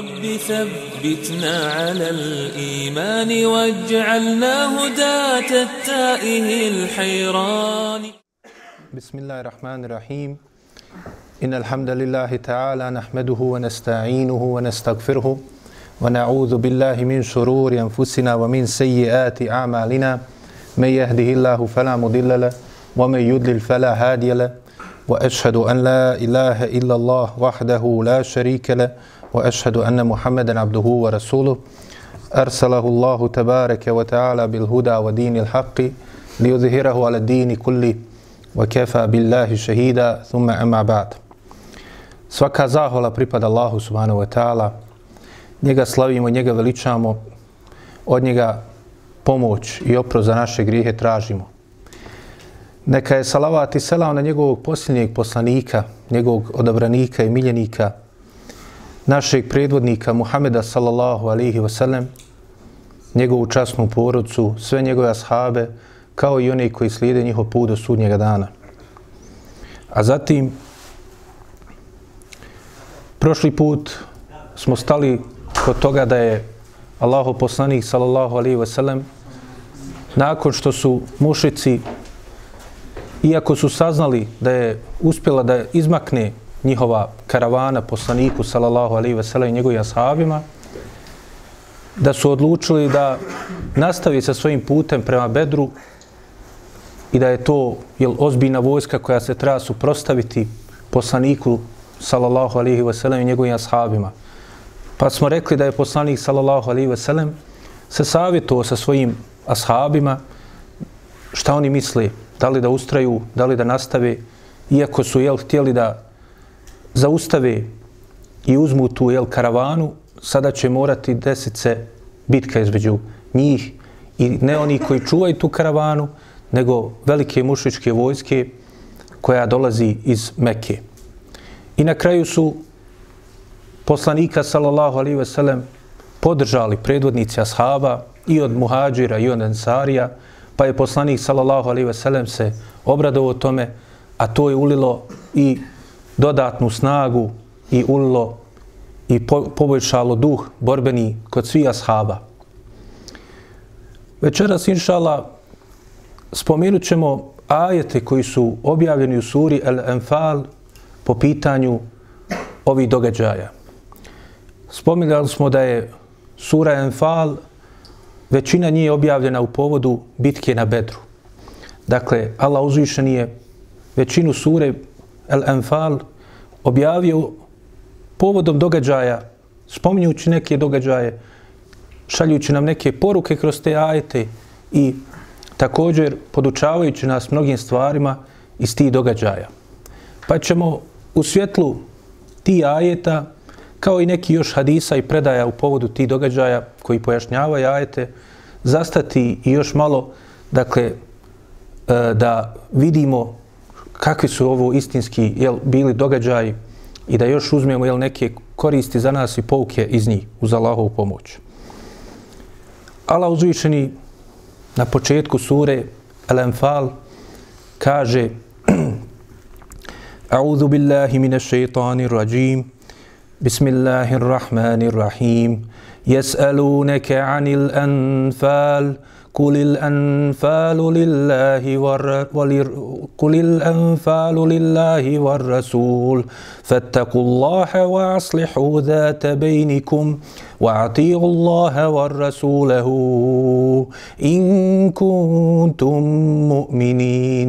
رب ثبتنا على الإيمان واجعلنا هداة التائه الحيران. بسم الله الرحمن الرحيم. إن الحمد لله تعالى نحمده ونستعينه ونستغفره ونعوذ بالله من شرور أنفسنا ومن سيئات أعمالنا. من يهده الله فلا مضل له ومن يضلل فلا هادي له. وأشهد أن لا إله إلا الله وحده لا شريك له وأشهد أن محمدا عبده ورسوله أرسله الله تبارك وتعالى بالهدى ودين الحق ليظهره على الدين كله وكفى بالله شهيدا ثم أما بعد Svaka zahvala pripada Allahu subhanahu wa ta'ala. Njega slavimo, njega veličamo, od njega pomoć i oprost za naše grijehe tražimo. Neka je salavat i selam na njegovog posljednjeg poslanika, njegovog odabranika i miljenika, našeg predvodnika Muhameda sallallahu alihi wasallam, njegovu časnu porodcu, sve njegove ashabe, kao i one koji slijede njihov put do sudnjega dana. A zatim, prošli put smo stali kod toga da je Allahu poslanik sallallahu alaihi wasallam sellem nakon što su mušici iako su saznali da je uspjela da izmakne njihova karavana poslaniku sallallahu alaihi ve sellem i njegovim ashabima da su odlučili da nastavi sa svojim putem prema Bedru i da je to jel, ozbiljna vojska koja se treba suprostaviti poslaniku sallallahu alaihi ve sellem i njegovim ashabima. Pa smo rekli da je poslanik sallallahu alaihi ve sellem se savjetovao sa svojim ashabima šta oni misle, da li da ustraju, da li da nastave, iako su jel, htjeli da zaustave i uzmu tu jel, karavanu, sada će morati desiti se bitka između njih i ne oni koji čuvaju tu karavanu, nego velike mušičke vojske koja dolazi iz Mekke. I na kraju su poslanika sallallahu alaihi ve sellem podržali predvodnici ashaba i od muhađira i od ensarija, pa je poslanik sallallahu alaihi ve sellem se obradovao tome, a to je ulilo i dodatnu snagu i ulilo i po, poboljšalo duh borbeni kod svih ashaba. Večeras, inšala, spomenut ćemo ajete koji su objavljeni u suri El-Enfal po pitanju ovih događaja. Spominjali smo da je sura Enfal većina nije objavljena u povodu bitke na Bedru. Dakle, Allah uzvišen je većinu sure El-Enfal objavio povodom događaja, spominjući neke događaje, šaljući nam neke poruke kroz te ajete i također podučavajući nas mnogim stvarima iz tih događaja. Pa ćemo u svjetlu ti ajeta, kao i neki još hadisa i predaja u povodu tih događaja koji pojašnjavaju ajete, zastati i još malo, dakle, e, da vidimo kakvi su ovo istinski jel, bili događaji i da još uzmemo jel, neke koristi za nas i pouke iz njih uz Allahovu pomoć. Allah uzvišeni na početku sure Al-Anfal kaže A'udhu billahi minash shaitanir rajim Bismillahir rahmanir rahim Yas'alunaka 'anil anfal قل الأنفال لله. قل الأنفال لله والرسول فاتقوا الله وأصلحوا ذات بينكم وأطيعوا الله ورسوله إن كنتم مؤمنين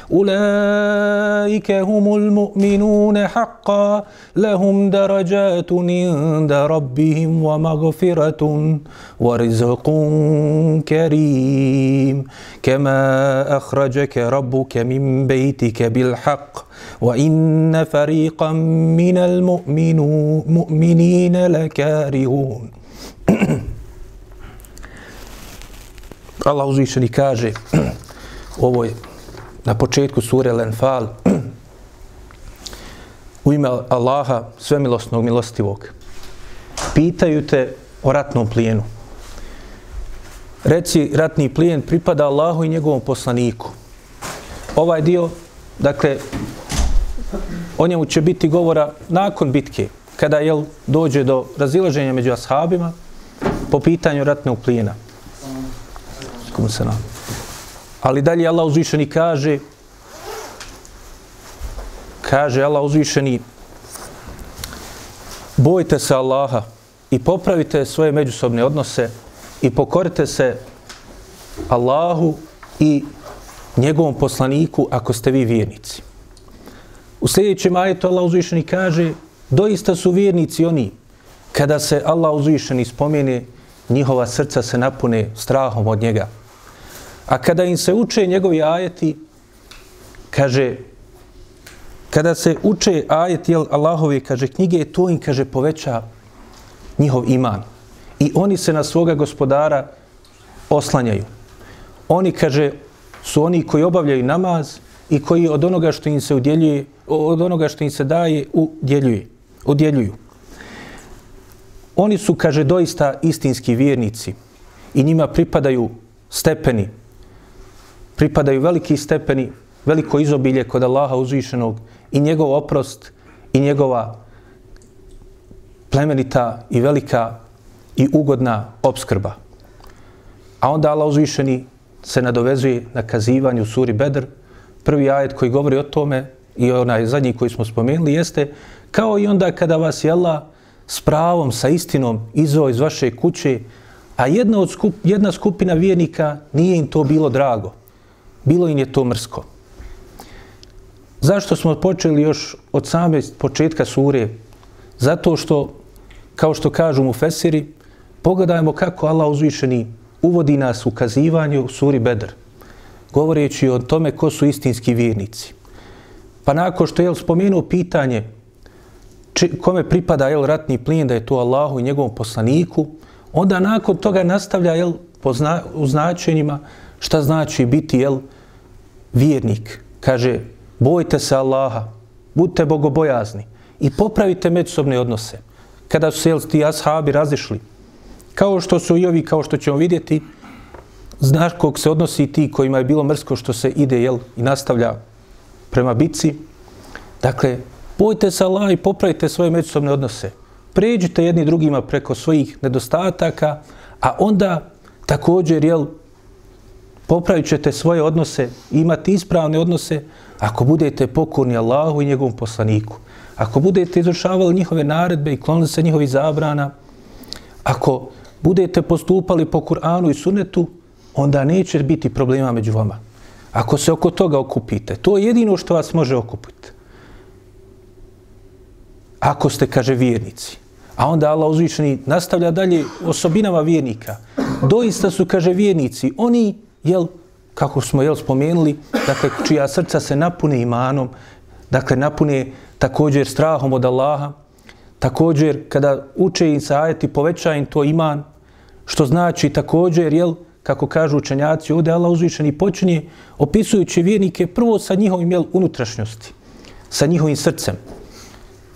أولئك هم المؤمنون حقا لهم درجات عند ربهم ومغفرة ورزق كريم. كما أخرجك ربك من بيتك بالحق وإن فريقا من المؤمنين لكارهون. Allah uzvišeni kaže u ovoj na početku sure Lenfal u ime Allaha svemilosnog milostivog. Pitaju te o ratnom plijenu. Reci, ratni plijen pripada Allahu i njegovom poslaniku. Ovaj dio, dakle, o njemu će biti govora nakon bitke, kada jel, dođe do razilaženja među ashabima po pitanju ratnog plijena. Komu se nam. Ali dalje Allah uzvišeni kaže kaže Allah uzvišeni bojte se Allaha i popravite svoje međusobne odnose i pokorite se Allahu i njegovom poslaniku ako ste vi vjernici. U sljedećem ajetu Allah uzvišeni kaže doista su vjernici oni kada se Allah uzvišeni spomene njihova srca se napune strahom od njega. A kada im se uče njegovi ajeti, kaže, kada se uče ajeti Allahovi, kaže, knjige, to im, kaže, poveća njihov iman. I oni se na svoga gospodara oslanjaju. Oni, kaže, su oni koji obavljaju namaz i koji od onoga što im se udjeljuje, od onoga što im se daje, udjeljuje, udjeljuju. Oni su, kaže, doista istinski vjernici i njima pripadaju stepeni, pripadaju veliki stepeni, veliko izobilje kod Allaha uzvišenog i njegov oprost i njegova plemenita i velika i ugodna obskrba. A onda Allah uzvišeni se nadovezuje na kazivanju suri Bedr. Prvi ajet koji govori o tome i onaj zadnji koji smo spomenuli jeste kao i onda kada vas je Allah s pravom, sa istinom izvao iz vaše kuće, a jedna, od skup, jedna skupina vjernika nije im to bilo drago. Bilo im je to mrsko. Zašto smo počeli još od same početka sure? Zato što, kao što kažu mu Fesiri, pogledajmo kako Allah uzvišeni uvodi nas u kazivanje u suri Bedr, govoreći o tome ko su istinski vjernici. Pa nakon što je spomenuo pitanje či, kome pripada jel, ratni plin, da je to Allahu i njegovom poslaniku, onda nakon toga nastavlja jel, po zna, u značenjima šta znači biti jel, vjernik. Kaže, bojte se Allaha, budite bogobojazni i popravite međusobne odnose. Kada su se jel, ti ashabi razišli, kao što su i ovi, kao što ćemo vidjeti, znaš kog se odnosi ti kojima je bilo mrsko što se ide jel, i nastavlja prema bici. Dakle, bojte se Allah i popravite svoje međusobne odnose. Pređite jedni drugima preko svojih nedostataka, a onda također, jel, popravit ćete svoje odnose, imati ispravne odnose, ako budete pokorni Allahu i njegovom poslaniku. Ako budete izvršavali njihove naredbe i klonili se njihovi zabrana, ako budete postupali po Kur'anu i sunetu, onda neće biti problema među vama. Ako se oko toga okupite, to je jedino što vas može okupiti ako ste, kaže, vjernici. A onda Allah uzvišeni nastavlja dalje osobinama vjernika. Doista su, kaže, vjernici, oni, jel, kako smo jel spomenuli, dakle, čija srca se napune imanom, dakle, napune također strahom od Allaha, također kada uče im se ajeti, poveća im to iman, što znači također, jel, kako kažu učenjaci, ovdje Allah uzvišeni počinje opisujući vjernike prvo sa njihovim jel, unutrašnjosti, sa njihovim srcem.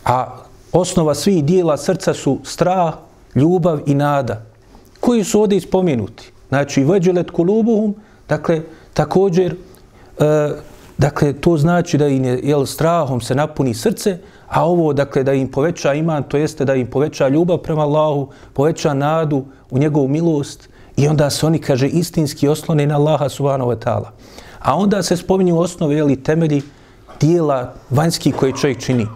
A osnova svih dijela srca su strah, ljubav i nada. Koji su ovdje ispomenuti? Znači, veđelet kulubuhum, dakle, također, e, dakle, to znači da im je, jel, strahom se napuni srce, a ovo, dakle, da im poveća iman, to jeste da im poveća ljubav prema Allahu, poveća nadu u njegovu milost i onda se oni, kaže, istinski oslone na Allaha subhanahu wa ta'ala. A onda se spominju osnove, jel, temelji dijela vanjski koje čovjek čini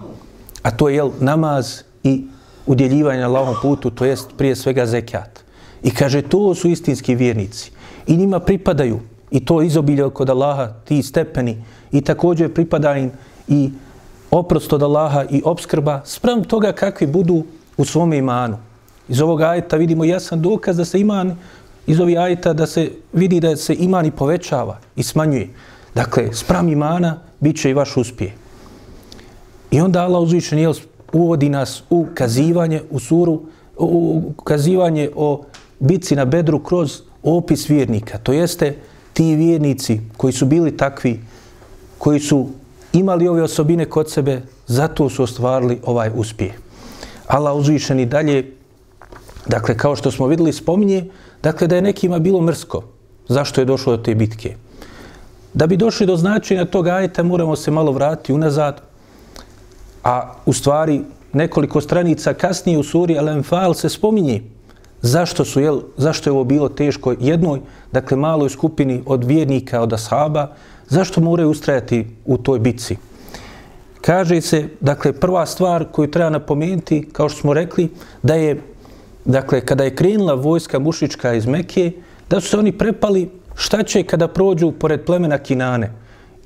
a to je jel, namaz i udjeljivanje na Allahom putu, to jest prije svega zekat. I kaže, to su istinski vjernici. I njima pripadaju, i to izobilje kod Allaha, ti stepeni, i također pripada im i oprost od Allaha i obskrba, sprem toga kakvi budu u svom imanu. Iz ovog ajeta vidimo jasan dokaz da se iman, iz ovih ajeta da se vidi da se iman i povećava i smanjuje. Dakle, sprem imana bit će i vaš uspjeh. I onda Allah uzvišen jel, uvodi nas u kazivanje, u suru, u kazivanje o bitci na bedru kroz opis vjernika. To jeste ti vjernici koji su bili takvi koji su imali ove osobine kod sebe, zato su ostvarili ovaj uspjeh. Allah uzvišeni dalje, dakle, kao što smo videli, spominje, dakle, da je nekima bilo mrsko. Zašto je došlo do te bitke? Da bi došli do značenja tog ajeta, moramo se malo vratiti unazad, a u stvari nekoliko stranica kasnije u suri Al-Anfal se spominje zašto su jel, zašto je ovo bilo teško jednoj, dakle maloj skupini od vjernika, od ashaba, zašto moraju ustrajati u toj bitci. Kaže se, dakle, prva stvar koju treba napomenuti, kao što smo rekli, da je, dakle, kada je krenula vojska mušička iz Mekije, da su se oni prepali šta će kada prođu pored plemena Kinane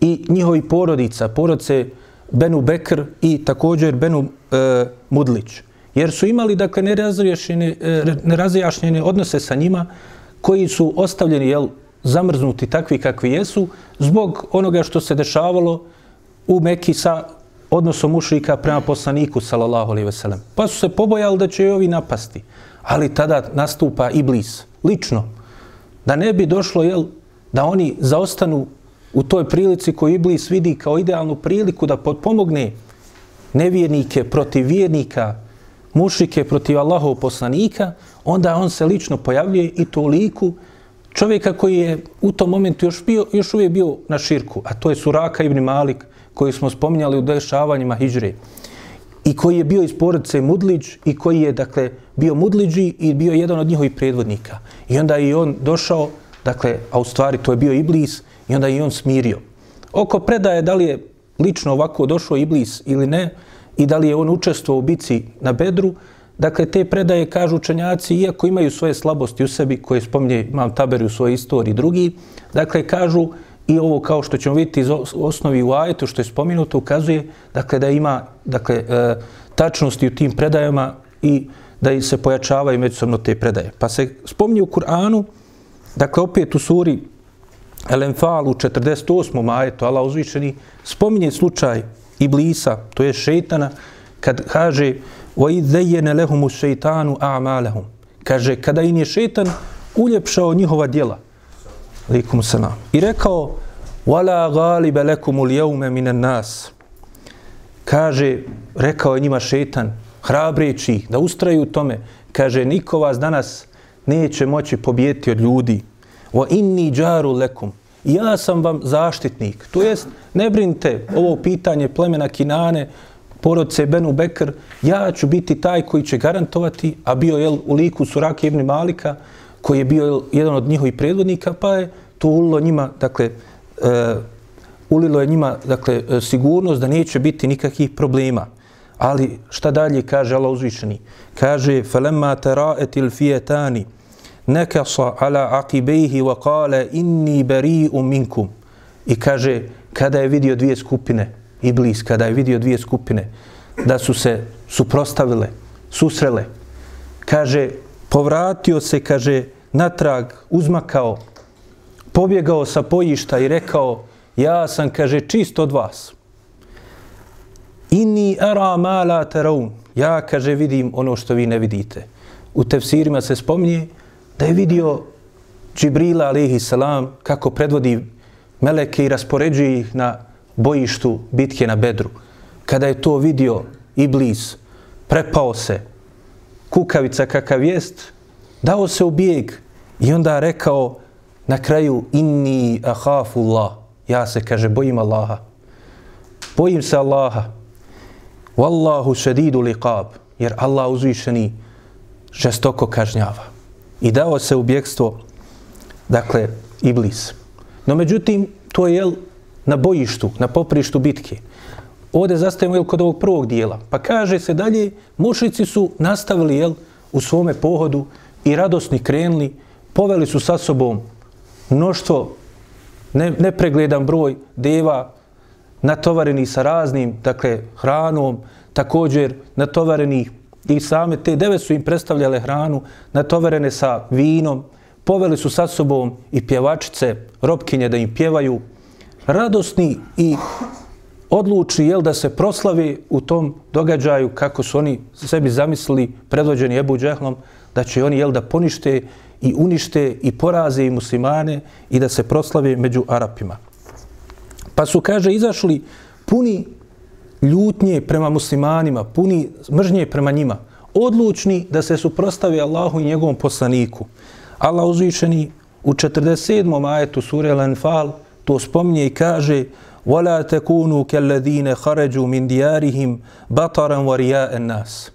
i njihovi porodica, porodice Benu Bekr i također Benu e, Mudlić. Jer su imali, dakle, nerazjašnjene, e, nerazjašnjene odnose sa njima koji su ostavljeni, jel, zamrznuti takvi kakvi jesu, zbog onoga što se dešavalo u Mekki sa odnosom mušrika prema poslaniku, sallallahu alaihi veselem. Pa su se pobojali da će ovi napasti. Ali tada nastupa Iblis, lično, da ne bi došlo, jel, da oni zaostanu u toj prilici koju Iblis vidi kao idealnu priliku da pomogne nevjernike protiv vjernika, mušike protiv Allahov poslanika, onda on se lično pojavljuje i to liku čovjeka koji je u tom momentu još, bio, još uvijek bio na širku, a to je Suraka ibn Malik, koji smo spominjali u dešavanjima Hidžre i koji je bio iz porodice Mudliđ i koji je, dakle, bio Mudliđi i bio jedan od njihovih predvodnika. I onda je on došao, dakle, a u stvari to je bio Iblis, i onda je on smirio. Oko predaje da li je lično ovako došao Iblis ili ne, i da li je on učestvovao u bici na Bedru, dakle, te predaje kažu učenjaci, iako imaju svoje slabosti u sebi, koje spominje Imam Taberi u svojoj istoriji drugi, dakle, kažu, i ovo kao što ćemo vidjeti iz osnovi u ajetu što je spomenuto ukazuje dakle da ima dakle e, tačnosti u tim predajama i da se pojačavaju međusobno te predaje. Pa se spominje u Kur'anu dakle opet u suri El-Enfal u 48. ajetu Allah uzvišeni spominje slučaj Iblisa, to je šejtana kad kaže وَإِذْ ذَيَّنَ لَهُمُ الشَّيْطَانُ أَعْمَالَهُمْ kaže kada im je šejtan uljepšao njihova djela Alikum salam. I rekao, Wala galibe lekumul jeume minen nas. Kaže, rekao je njima šetan, hrabreći da ustraju u tome, kaže, niko vas danas neće moći pobijeti od ljudi. Wa inni džaru lekum. Ja sam vam zaštitnik. To jest, ne brinite ovo pitanje plemena Kinane, porodce Benu Bekr, ja ću biti taj koji će garantovati, a bio je u liku Surake ibn Malika, koji je bio jedan od njihovih predvodnika, pa je to ulilo njima, dakle, uh, ulilo je njima, dakle, e, sigurnost da neće biti nikakvih problema. Ali šta dalje kaže Allah uzvišeni? Kaže, فَلَمَّا تَرَاءَتِ الْفِيَتَانِ nekasa ala akibejhi wa kale inni bari minkum. I kaže, kada je vidio dvije skupine, Iblis, kada je vidio dvije skupine, da su se suprostavile, susrele, kaže, povratio se, kaže, natrag, uzmakao, pobjegao sa pojišta i rekao, ja sam, kaže, čist od vas. Inni ara mala teraun. Ja, kaže, vidim ono što vi ne vidite. U tefsirima se spominje, da je vidio Džibrila, alihi salam, kako predvodi meleke i raspoređuje ih na bojištu bitke na Bedru. Kada je to vidio Iblis, prepao se, kukavica kakav jest, dao se u bijeg i onda rekao na kraju inni ahafullah, ja se kaže bojim Allaha. Bojim se Allaha. Wallahu šedidu liqab, jer Allah uzvišeni žestoko kažnjava. I dao se u bjekstvo, dakle, Iblis. No međutim, to je jel, na bojištu, na poprištu bitke. Ovdje zastajemo jel, kod ovog prvog dijela. Pa kaže se dalje, mušici su nastavili jel, u svome pohodu i radosni krenuli, poveli su sa sobom mnoštvo, ne, nepregledan broj deva natovareni sa raznim, dakle, hranom, također natovareni i same te deve su im predstavljale hranu, natovarene sa vinom, poveli su sa sobom i pjevačice, robkinje da im pjevaju, radosni i odluči jel da se proslavi u tom događaju kako su oni sebi zamislili predvođeni Ebu Džehlom da će oni jel da ponište i unište i poraze i muslimane i da se proslave među Arapima. Pa su, kaže, izašli puni ljutnje prema muslimanima, puni mržnje prema njima, odlučni da se suprostavi Allahu i njegovom poslaniku. Allah uzvišeni u 47. ajetu sure Al-Anfal to spominje i kaže وَلَا تَكُونُوا كَلَّذِينَ خَرَجُوا مِنْ دِيَارِهِمْ بَطَرًا وَرِيَاءَ النَّاسِ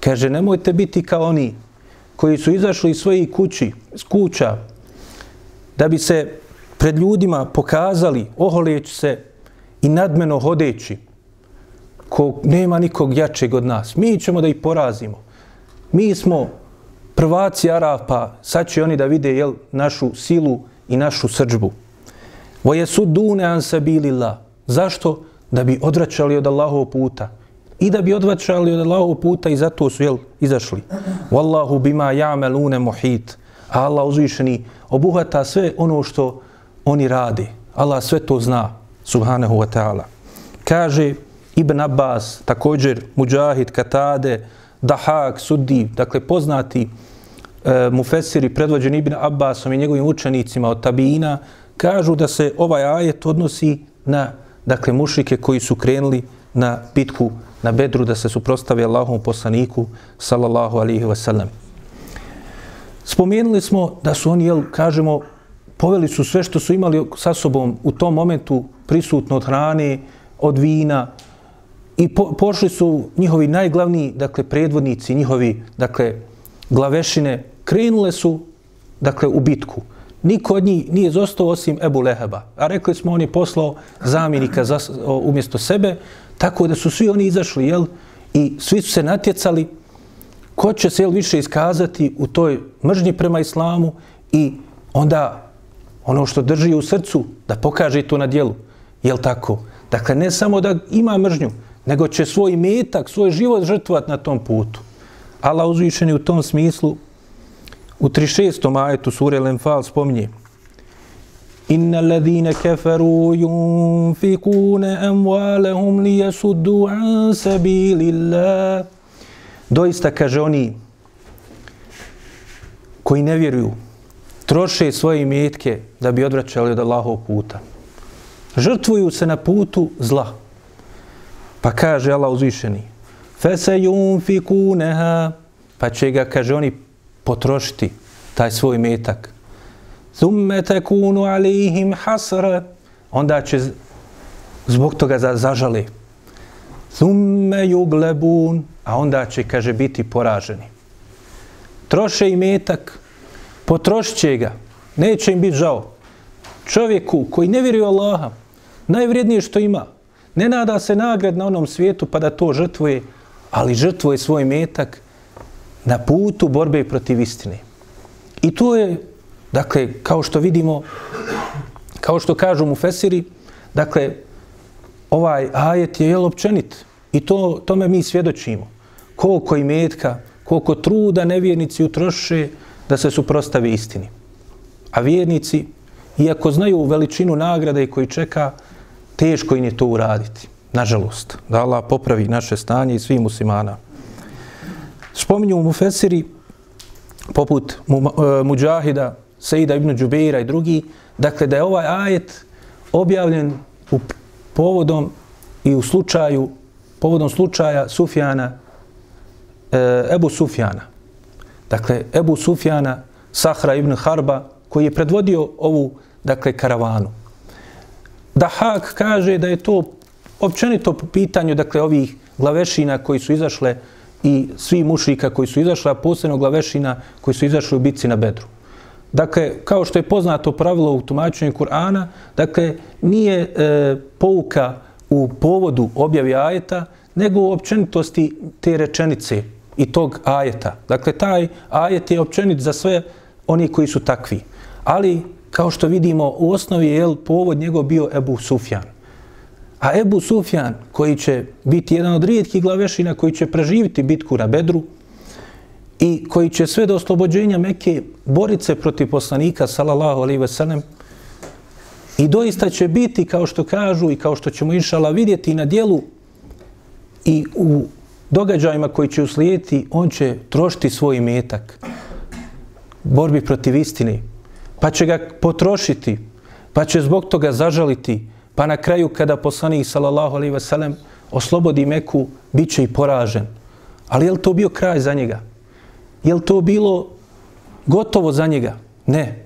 Kaže, nemojte biti kao oni koji su izašli iz svojih kući, iz kuća, da bi se pred ljudima pokazali, oholeći se i nadmeno hodeći, ko nema nikog jačeg od nas. Mi ćemo da ih porazimo. Mi smo prvaci Arapa, sad će oni da vide jel, našu silu i našu srđbu. Voje su dune an sabilillah. Zašto? Da bi odvraćali od Allahovog puta. I da bi odvraćali od Allahovog puta i zato su jel, izašli. Wallahu bima ja'melune muhit. A Allah uzvišeni obuhata sve ono što oni radi. Allah sve to zna. Subhanahu wa ta'ala. Kaže Ibn Abbas, također Mujahid, Katade, Dahak, Suddi, dakle poznati e, mufesiri predvođeni Ibn Abbasom i njegovim učenicima od Tabina, kažu da se ovaj ajet odnosi na dakle mušike koji su krenuli na bitku na Bedru da se suprostave Allahom poslaniku sallallahu alihi wasallam. Spomenuli smo da su oni, jel, kažemo, poveli su sve što su imali sa sobom u tom momentu prisutno od hrane, od vina i po, pošli su njihovi najglavniji, dakle, predvodnici, njihovi, dakle, glavešine, krenule su, dakle, u bitku. Niko od njih nije zostao osim Ebu Leheba. A rekli smo, on je poslao zamjenika za, o, umjesto sebe, tako da su svi oni izašli, jel? I svi su se natjecali ko će se jel, više iskazati u toj mržnji prema islamu i onda ono što drži u srcu da pokaže to na dijelu. Jel tako? Dakle, ne samo da ima mržnju, nego će svoj metak, svoj život žrtvovati na tom putu. Allah uzvišen u tom smislu u 36. ajetu sure Lenfal spominje Inna alladhina kafaru yunfikuna amwalahum liyasuddu an sabilillah Doista kaže oni koji ne vjeruju troše svoje metke da bi odvraćali od Allahov puta. Žrtvuju se na putu zla. Pa kaže Allah uzvišeni Fese yunfikuneha pa će ga, kaže oni, potrošiti taj svoj metak. Thumme tekunu alihim hasra, onda će zbog toga zažali. Thumme juglebun, a onda će, kaže, biti poraženi. Troše i metak, potrošit će ga, neće im biti žao. Čovjeku koji ne vjeruje Allaha, najvrijednije što ima, ne nada se nagrad na onom svijetu pa da to žrtvuje, ali žrtvuje svoj metak na putu borbe protiv istine. I to je, dakle, kao što vidimo, kao što kažu mu Fesiri, dakle, ovaj ajet je jel općenit i to, tome mi svjedočimo. Koliko i metka, koliko truda nevjernici utroše da se suprostavi istini. A vjernici, iako znaju veličinu nagrade koji čeka, teško im je to uraditi. Nažalost, da Allah popravi naše stanje i svih muslimana. Spominju mu Fesiri, poput e, Mujahida, Sejda ibn Đubeira i drugi, dakle da je ovaj ajet objavljen u povodom i u slučaju, povodom slučaja Sufjana, e, Ebu Sufjana. Dakle, Ebu Sufjana, Sahra ibn Harba, koji je predvodio ovu, dakle, karavanu. Dahak kaže da je to općenito po pitanju, dakle, ovih glavešina koji su izašle i svi mušika koji su izašli, a posebno glavešina koji su izašli u bitci na Bedru. Dakle, kao što je poznato pravilo u tumačenju Kur'ana, dakle, nije e, pouka u povodu objavi ajeta, nego u općenitosti te rečenice i tog ajeta. Dakle, taj ajet je općenit za sve oni koji su takvi. Ali, kao što vidimo, u osnovi je povod njegov bio Ebu Sufjan. A Ebu Sufjan, koji će biti jedan od rijetkih glavešina koji će preživiti bitku na Bedru i koji će sve do oslobođenja Mekke boriti se protiv poslanika, salallahu alaihi ve sellem, i doista će biti, kao što kažu i kao što ćemo inšala vidjeti na dijelu i u događajima koji će uslijediti, on će trošiti svoj metak borbi protiv istine, pa će ga potrošiti, pa će zbog toga zažaliti, pa na kraju kada poslanik sallallahu alaihi wasallam oslobodi Meku, bit će i poražen. Ali je li to bio kraj za njega? Je li to bilo gotovo za njega? Ne.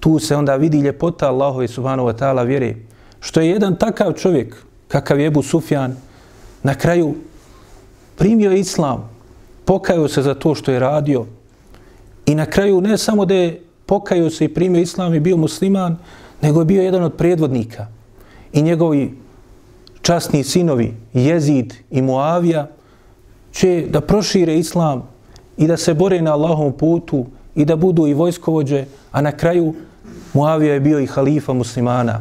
Tu se onda vidi ljepota Allahove subhanahu wa ta'ala vjere. Što je jedan takav čovjek, kakav je Ebu Sufjan, na kraju primio islam, pokajao se za to što je radio i na kraju ne samo da je pokajao se i primio islam i bio musliman, nego je bio jedan od predvodnika i njegovi časni sinovi Jezid i Muavija će da prošire islam i da se bore na Allahom putu i da budu i vojskovođe, a na kraju Muavija je bio i halifa muslimana.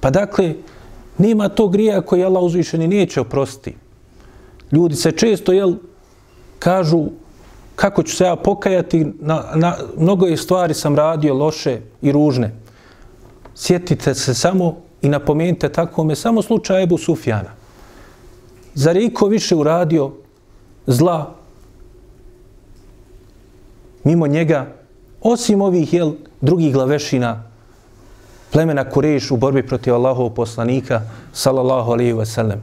Pa dakle, nema to grija koji Allah uzvišeni neće oprostiti. Ljudi se često jel, kažu kako ću se ja pokajati, na, na, mnogo je stvari sam radio loše i ružne. Sjetite se samo i napomenite tako me samo slučaj Ebu Sufjana. Zar je iko više uradio zla mimo njega, osim ovih jel, drugih glavešina plemena Kureš u borbi protiv Allahov poslanika, sallallahu alaihi wasallam.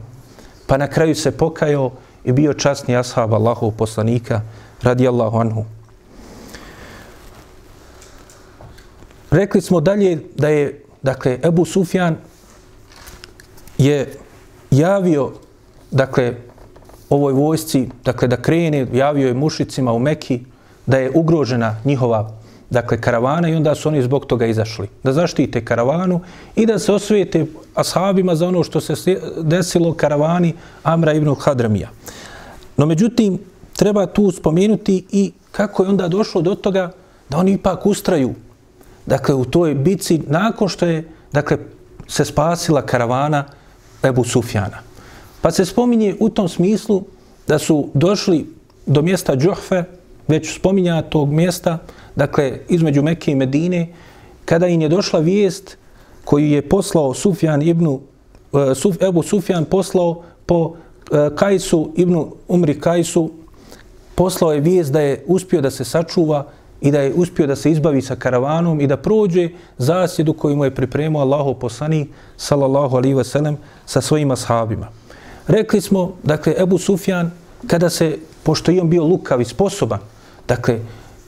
Pa na kraju se pokajao i bio časni ashab Allahov poslanika, radijallahu anhu. Rekli smo dalje da je, dakle, Ebu Sufjan je javio, dakle, ovoj vojsci, dakle, da krene, javio je mušicima u Meki, da je ugrožena njihova dakle karavana i onda su oni zbog toga izašli. Da zaštite karavanu i da se osvijete ashabima za ono što se desilo karavani Amra ibn Hadramija. No međutim, treba tu spomenuti i kako je onda došlo do toga da oni ipak ustraju dakle u toj bici nakon što je dakle se spasila karavana Ebu Sufjana. Pa se spominje u tom smislu da su došli do mjesta Džohfe, već spominja tog mjesta, dakle, između Mekke i Medine, kada im je došla vijest koju je poslao Sufjan ibn, e, Suf, Ebu Sufjan poslao po e, Kajsu ibn Umri Kajsu, poslao je vijest da je uspio da se sačuva i da je uspio da se izbavi sa karavanom i da prođe zasjedu koju mu je pripremio Allahu poslani sallallahu alaihi ve sellem sa svojim ashabima. Rekli smo, dakle, Ebu Sufjan, kada se, pošto je on bio lukav i sposoban, Dakle,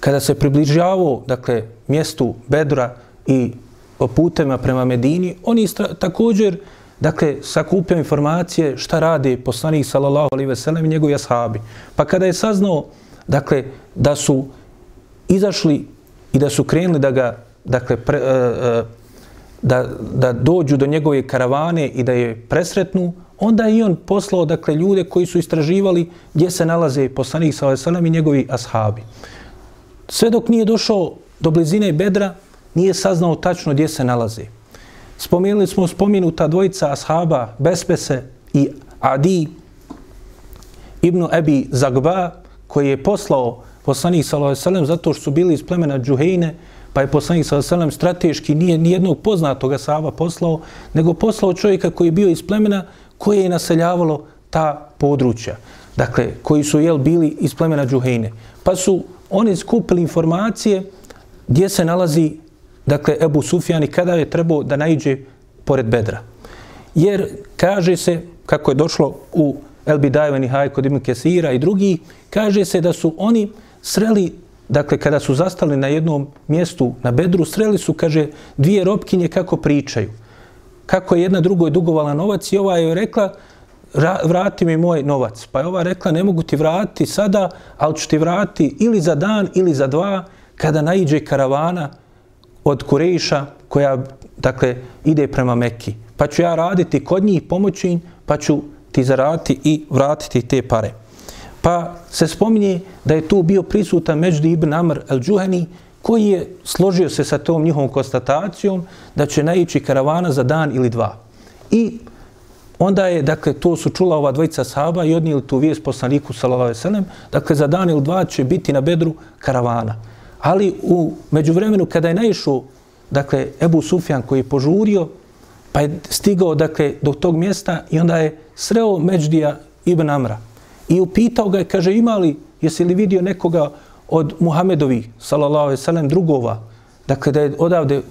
kada se približavao dakle, mjestu Bedra i putema prema Medini, oni također dakle, sakupljaju informacije šta rade poslanik sallallahu alaihi ve sellem i njegovi ashabi. Pa kada je saznao dakle, da su izašli i da su krenuli da ga dakle, pre, uh, da, da dođu do njegove karavane i da je presretnu, onda je on poslao dakle, ljude koji su istraživali gdje se nalaze poslanik sallallahu alaihi ve sellem i njegovi ashabi. Sve dok nije došao do blizine Bedra, nije saznao tačno gdje se nalaze. Spomenuli smo spomenuta dvojica ashaba Bespese i Adi ibn Ebi Zagba, koji je poslao poslanik s.a.v. Zato što su bili iz plemena Džuhejne, pa je poslanik s.a.v. Strateški nije nijednog poznatog ashaba poslao, nego poslao čovjeka koji je bio iz plemena koje je naseljavalo ta područja. Dakle, koji su jel bili iz plemena Džuhejne. Pa su oni skupili informacije gdje se nalazi dakle, Ebu Sufjan i kada je trebao da najđe pored Bedra. Jer kaže se, kako je došlo u El Bidajveni Haj kod Ibn Kesira i drugi, kaže se da su oni sreli, dakle, kada su zastali na jednom mjestu na Bedru, sreli su, kaže, dvije robkinje kako pričaju kako je jedna drugoj dugovala novac i ova je rekla vrati mi moj novac. Pa je ova rekla ne mogu ti vratiti sada, ali ću ti vratiti ili za dan ili za dva kada naiđe karavana od Kurejiša koja dakle, ide prema Mekki. Pa ću ja raditi kod njih, pomoći im, pa ću ti zaraditi i vratiti te pare. Pa se spominje da je tu bio prisutan Međdi ibn Amr el-Džuheni, koji je složio se sa tom njihovom konstatacijom da će naići karavana za dan ili dva. I onda je, dakle, to su čula ova dvojica sahaba i odnijeli tu vijest poslaniku sallallahu alejhi dakle za dan ili dva će biti na bedru karavana. Ali u međuvremenu kada je naišao dakle Ebu Sufjan koji je požurio pa je stigao dakle do tog mjesta i onda je sreo Međdija ibn Amra i upitao ga je kaže imali jesi li vidio nekoga od Muhamedovi, sallallahu alaihi sallam, drugova, dakle da je odavde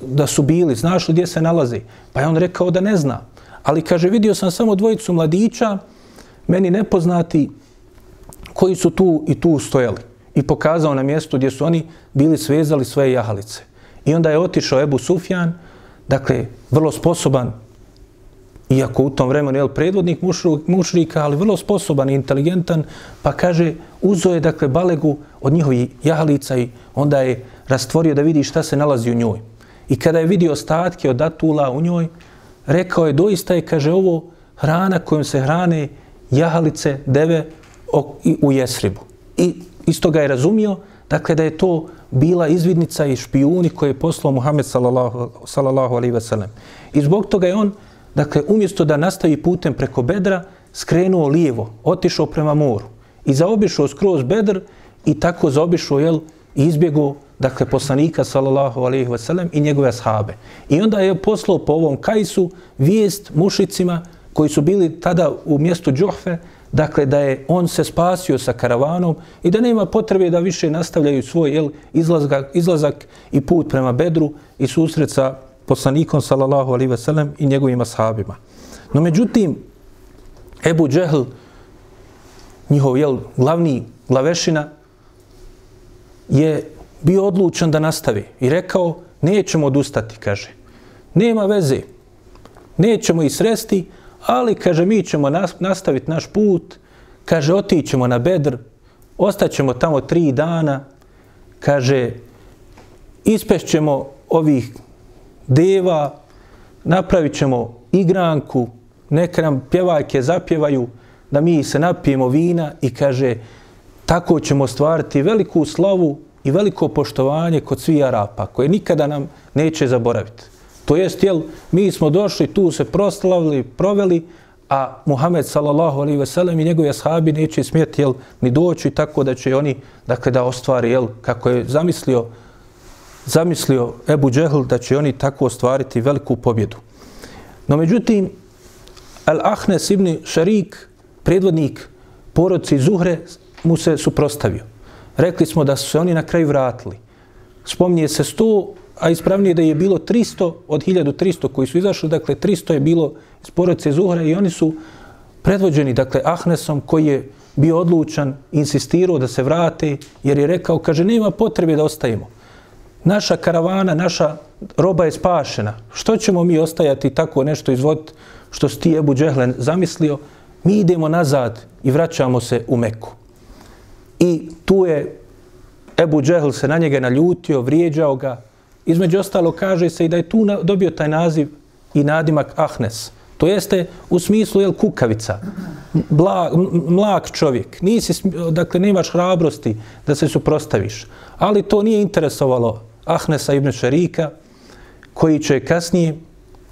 da su bili, znaš li gdje se nalazi? Pa je on rekao da ne zna. Ali kaže, vidio sam samo dvojicu mladića, meni nepoznati, koji su tu i tu stojali. I pokazao na mjestu gdje su oni bili svezali svoje jahalice. I onda je otišao Ebu Sufjan, dakle, vrlo sposoban, iako u tom vremenu je predvodnik mušrika, ali vrlo sposoban i inteligentan, pa kaže, uzo je, dakle, balegu od njihovih jahalica i onda je rastvorio da vidi šta se nalazi u njoj. I kada je vidio ostatke od datula u njoj, rekao je, doista je, kaže, ovo hrana kojom se hrane jahalice, deve u Jesribu. I isto ga je razumio, dakle, da je to bila izvidnica i špijuni koje je poslao Muhammed sallallahu, sallallahu alaihi ve sellem. I zbog toga je on, dakle, umjesto da nastavi putem preko bedra, skrenuo lijevo, otišao prema moru i zaobišao skroz bedr i tako zaobišao, jel, i izbjegao, dakle, poslanika, sallallahu alaihi ve sellem, i njegove ashabe. I onda je poslao po ovom kajsu vijest mušicima koji su bili tada u mjestu Džohfe, dakle da je on se spasio sa karavanom i da nema potrebe da više nastavljaju svoj jel, izlazak, izlazak i put prema Bedru i susret sa poslanikom sallallahu alaihi sellem i njegovim ashabima. No međutim, Ebu Džehl, njihov jel, glavni glavešina, je bio odlučan da nastavi i rekao, nećemo odustati, kaže. Nema veze, nećemo i sresti, ali, kaže, mi ćemo nastaviti naš put, kaže, otićemo na Bedr, ostaćemo tamo tri dana, kaže, ispešćemo ovih deva, napravit ćemo igranku, neka nam pjevajke zapjevaju, da mi se napijemo vina i kaže, tako ćemo stvariti veliku slavu i veliko poštovanje kod svih Arapa, koje nikada nam neće zaboraviti. To jest, jel, mi smo došli, tu se proslavili, proveli, a Muhammed sallallahu alaihi ve sellem i njegovi ashabi neće smjeti, jel, ni doći tako da će oni, dakle, da ostvari, jel, kako je zamislio, zamislio Ebu Džehl, da će oni tako ostvariti veliku pobjedu. No, međutim, Al-Ahnes ibn Šarik, predvodnik porodci Zuhre, mu se suprostavio. Rekli smo da su se oni na kraju vratili. Spomnije se 100 a ispravnije da je bilo 300 od 1300 koji su izašli, dakle 300 je bilo iz porodice Zuhra i oni su predvođeni, dakle Ahnesom koji je bio odlučan, insistirao da se vrate jer je rekao, kaže, nema potrebe da ostajemo. Naša karavana, naša roba je spašena. Što ćemo mi ostajati tako nešto izvoditi što si ti Ebu Džehlen zamislio? Mi idemo nazad i vraćamo se u Meku. I tu je Ebu Džehl se na njega naljutio, vrijeđao ga, Između ostalo kaže se i da je tu dobio taj naziv i nadimak Ahnes. To jeste u smislu jel, kukavica, bla, mlak čovjek. Nisi, dakle, nemaš hrabrosti da se suprostaviš. Ali to nije interesovalo Ahnesa ibn Šarika, koji će kasnije,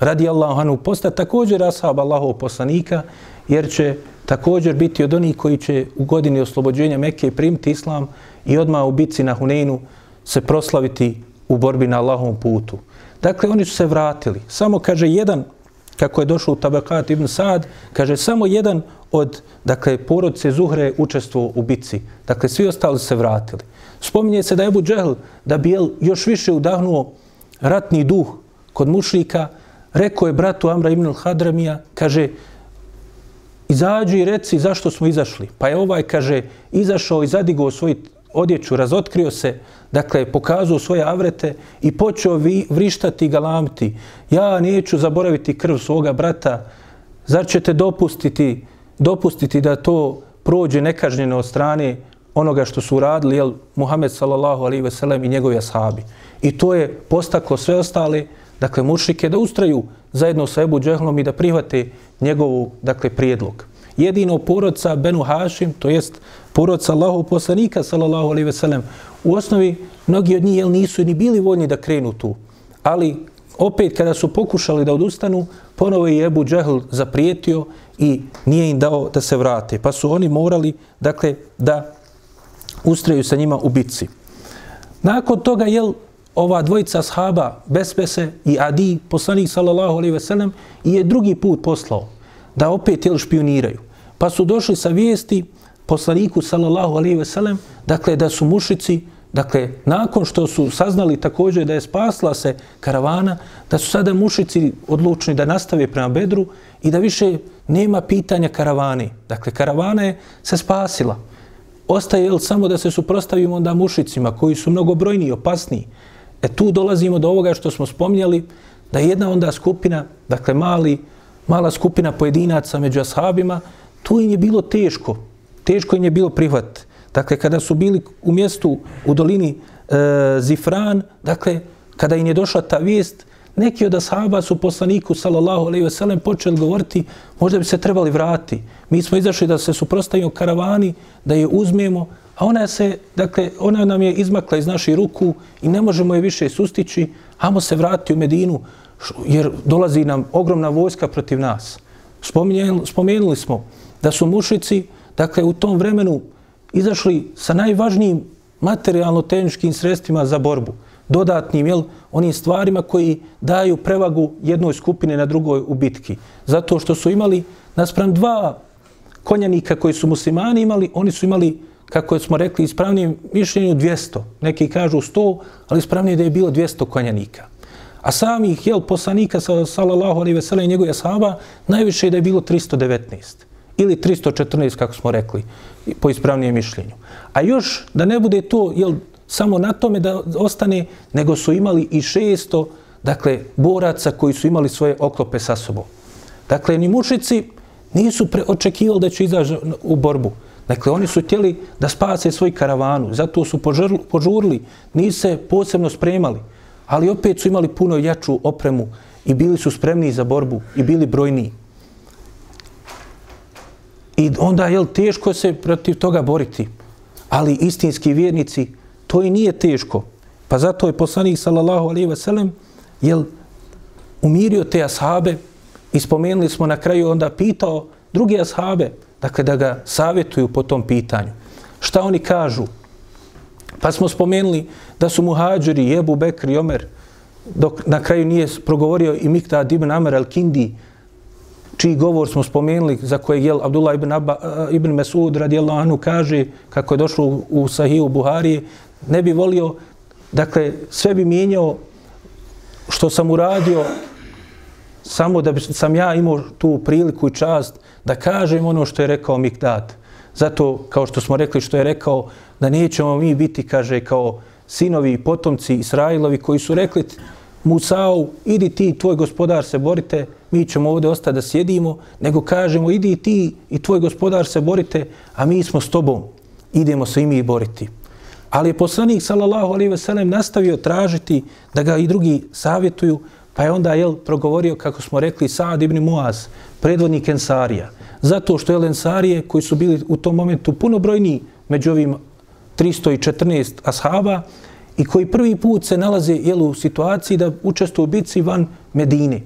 radi anhu postati također ashab Allahov poslanika, jer će također biti od onih koji će u godini oslobođenja Mekke primiti islam i odmah u bici na Huneinu se proslaviti u borbi na Allahovom putu. Dakle, oni su se vratili. Samo, kaže, jedan, kako je došlo u Tabakat ibn Sad, kaže, samo jedan od, dakle, porodice Zuhre učestvo u bitci. Dakle, svi ostali se vratili. Spominje se da je Abu Džehl, da bi jel, još više udahnuo ratni duh kod mušlika, rekao je bratu Amra ibn al-Hadramija, kaže, izađi i reci zašto smo izašli. Pa je ovaj, kaže, izašao i zadigao svoj odjeću, razotkrio se, dakle, pokazao svoje avrete i počeo vi, vrištati i galamti. Ja neću zaboraviti krv svoga brata. Zar ćete dopustiti, dopustiti da to prođe nekažnjeno od strane onoga što su uradili, jel, Muhammed sallallahu alaihi ve sellem i njegovi ashabi. I to je postaklo sve ostale, dakle, mušike da ustraju zajedno sa Ebu Džehlom i da prihvate njegovu, dakle, prijedlog jedino porodca Benu Hašim, to jest porodca Allahov poslanika, sallallahu alaihi ve sellem, u osnovi mnogi od njih jel, nisu ni bili voljni da krenu tu. Ali opet kada su pokušali da odustanu, ponovo je Ebu Džehl zaprijetio i nije im dao da se vrate. Pa su oni morali, dakle, da ustraju sa njima u bitci. Nakon toga, jel, ova dvojica shaba, Bespese i Adi, poslanik sallallahu alaihi ve sellem, je drugi put poslao da opet jel, špioniraju. Pa su došli sa vijesti poslaniku sallallahu alejhi ve sellem, dakle da su mušici dakle, nakon što su saznali također da je spasla se karavana, da su sada mušici odlučni da nastave prema Bedru i da više nema pitanja karavane. Dakle, karavana je se spasila. Ostaje jel, samo da se suprostavimo onda mušicima koji su mnogobrojni i opasniji. E tu dolazimo do ovoga što smo spomnjali, da jedna onda skupina, dakle mali, mala skupina pojedinaca među ashabima, tu im je bilo teško. Teško im je bilo prihvat. Dakle, kada su bili u mjestu u dolini e, Zifran, dakle, kada im je došla ta vijest, neki od ashaba su poslaniku, sallallahu alaihi ve sellem, počeli govoriti, možda bi se trebali vrati. Mi smo izašli da se suprostavimo karavani, da je uzmemo, a ona se, dakle, ona nam je izmakla iz naših ruku i ne možemo je više sustići, amo se vrati u Medinu, jer dolazi nam ogromna vojska protiv nas. Spomenuli, spomenuli smo da su mušici, dakle, u tom vremenu izašli sa najvažnijim materijalno-tehničkim sredstvima za borbu, dodatnim, jel, onim stvarima koji daju prevagu jednoj skupine na drugoj u bitki. Zato što su imali, naspram dva konjanika koji su muslimani imali, oni su imali, kako smo rekli, ispravnijem mišljenju 200. Neki kažu 100, ali ispravnije da je bilo 200 konjanika. A samih, jel, poslanika, sallallahu alaihi veselem, i njegove sahaba, najviše je da je bilo 319 ili 314, kako smo rekli, po ispravnijem mišljenju. A još da ne bude to jel, samo na tome da ostane, nego su imali i 600 dakle, boraca koji su imali svoje oklope sa sobom. Dakle, ni mušici nisu pre očekivali da će izaći u borbu. Dakle, oni su htjeli da spase svoj karavanu, zato su požurli, požurli nisu se posebno spremali, ali opet su imali puno jaču opremu i bili su spremni za borbu i bili brojniji. I onda je teško se protiv toga boriti. Ali istinski vjernici, to i nije teško. Pa zato je poslanik sallallahu alejhi ve sellem jel umirio te ashabe i spomenuli smo na kraju onda pitao druge ashabe dakle da ga savjetuju po tom pitanju. Šta oni kažu? Pa smo spomenuli da su muhađiri, Ebu Bekr i Omer, dok na kraju nije progovorio i Miktad ibn Amer al-Kindi, čiji govor smo spomenuli, za kojeg je Abdullah ibn, Abba, eh, ibn Mesud radijallahu anhu kaže, kako je došlo u, u Sahiju Buhari, ne bi volio, dakle, sve bi mijenjao što sam uradio, samo da bi, sam ja imao tu priliku i čast da kažem ono što je rekao Mikdad. Zato, kao što smo rekli, što je rekao, da nećemo mi biti, kaže, kao sinovi i potomci Israilovi koji su rekli Musau, idi ti, tvoj gospodar se borite, mi ćemo ovdje ostati da sjedimo, nego kažemo, idi ti i tvoj gospodar se borite, a mi smo s tobom, idemo se i mi boriti. Ali je poslanik, sallallahu alaihi veselem, nastavio tražiti da ga i drugi savjetuju, pa je onda jel, progovorio, kako smo rekli, Saad ibn Muaz, predvodnik Ensarija. Zato što je Ensarije, koji su bili u tom momentu puno brojniji među ovim 314 ashaba, i koji prvi put se nalaze jel, u situaciji da učestvuju u bitci van Medine.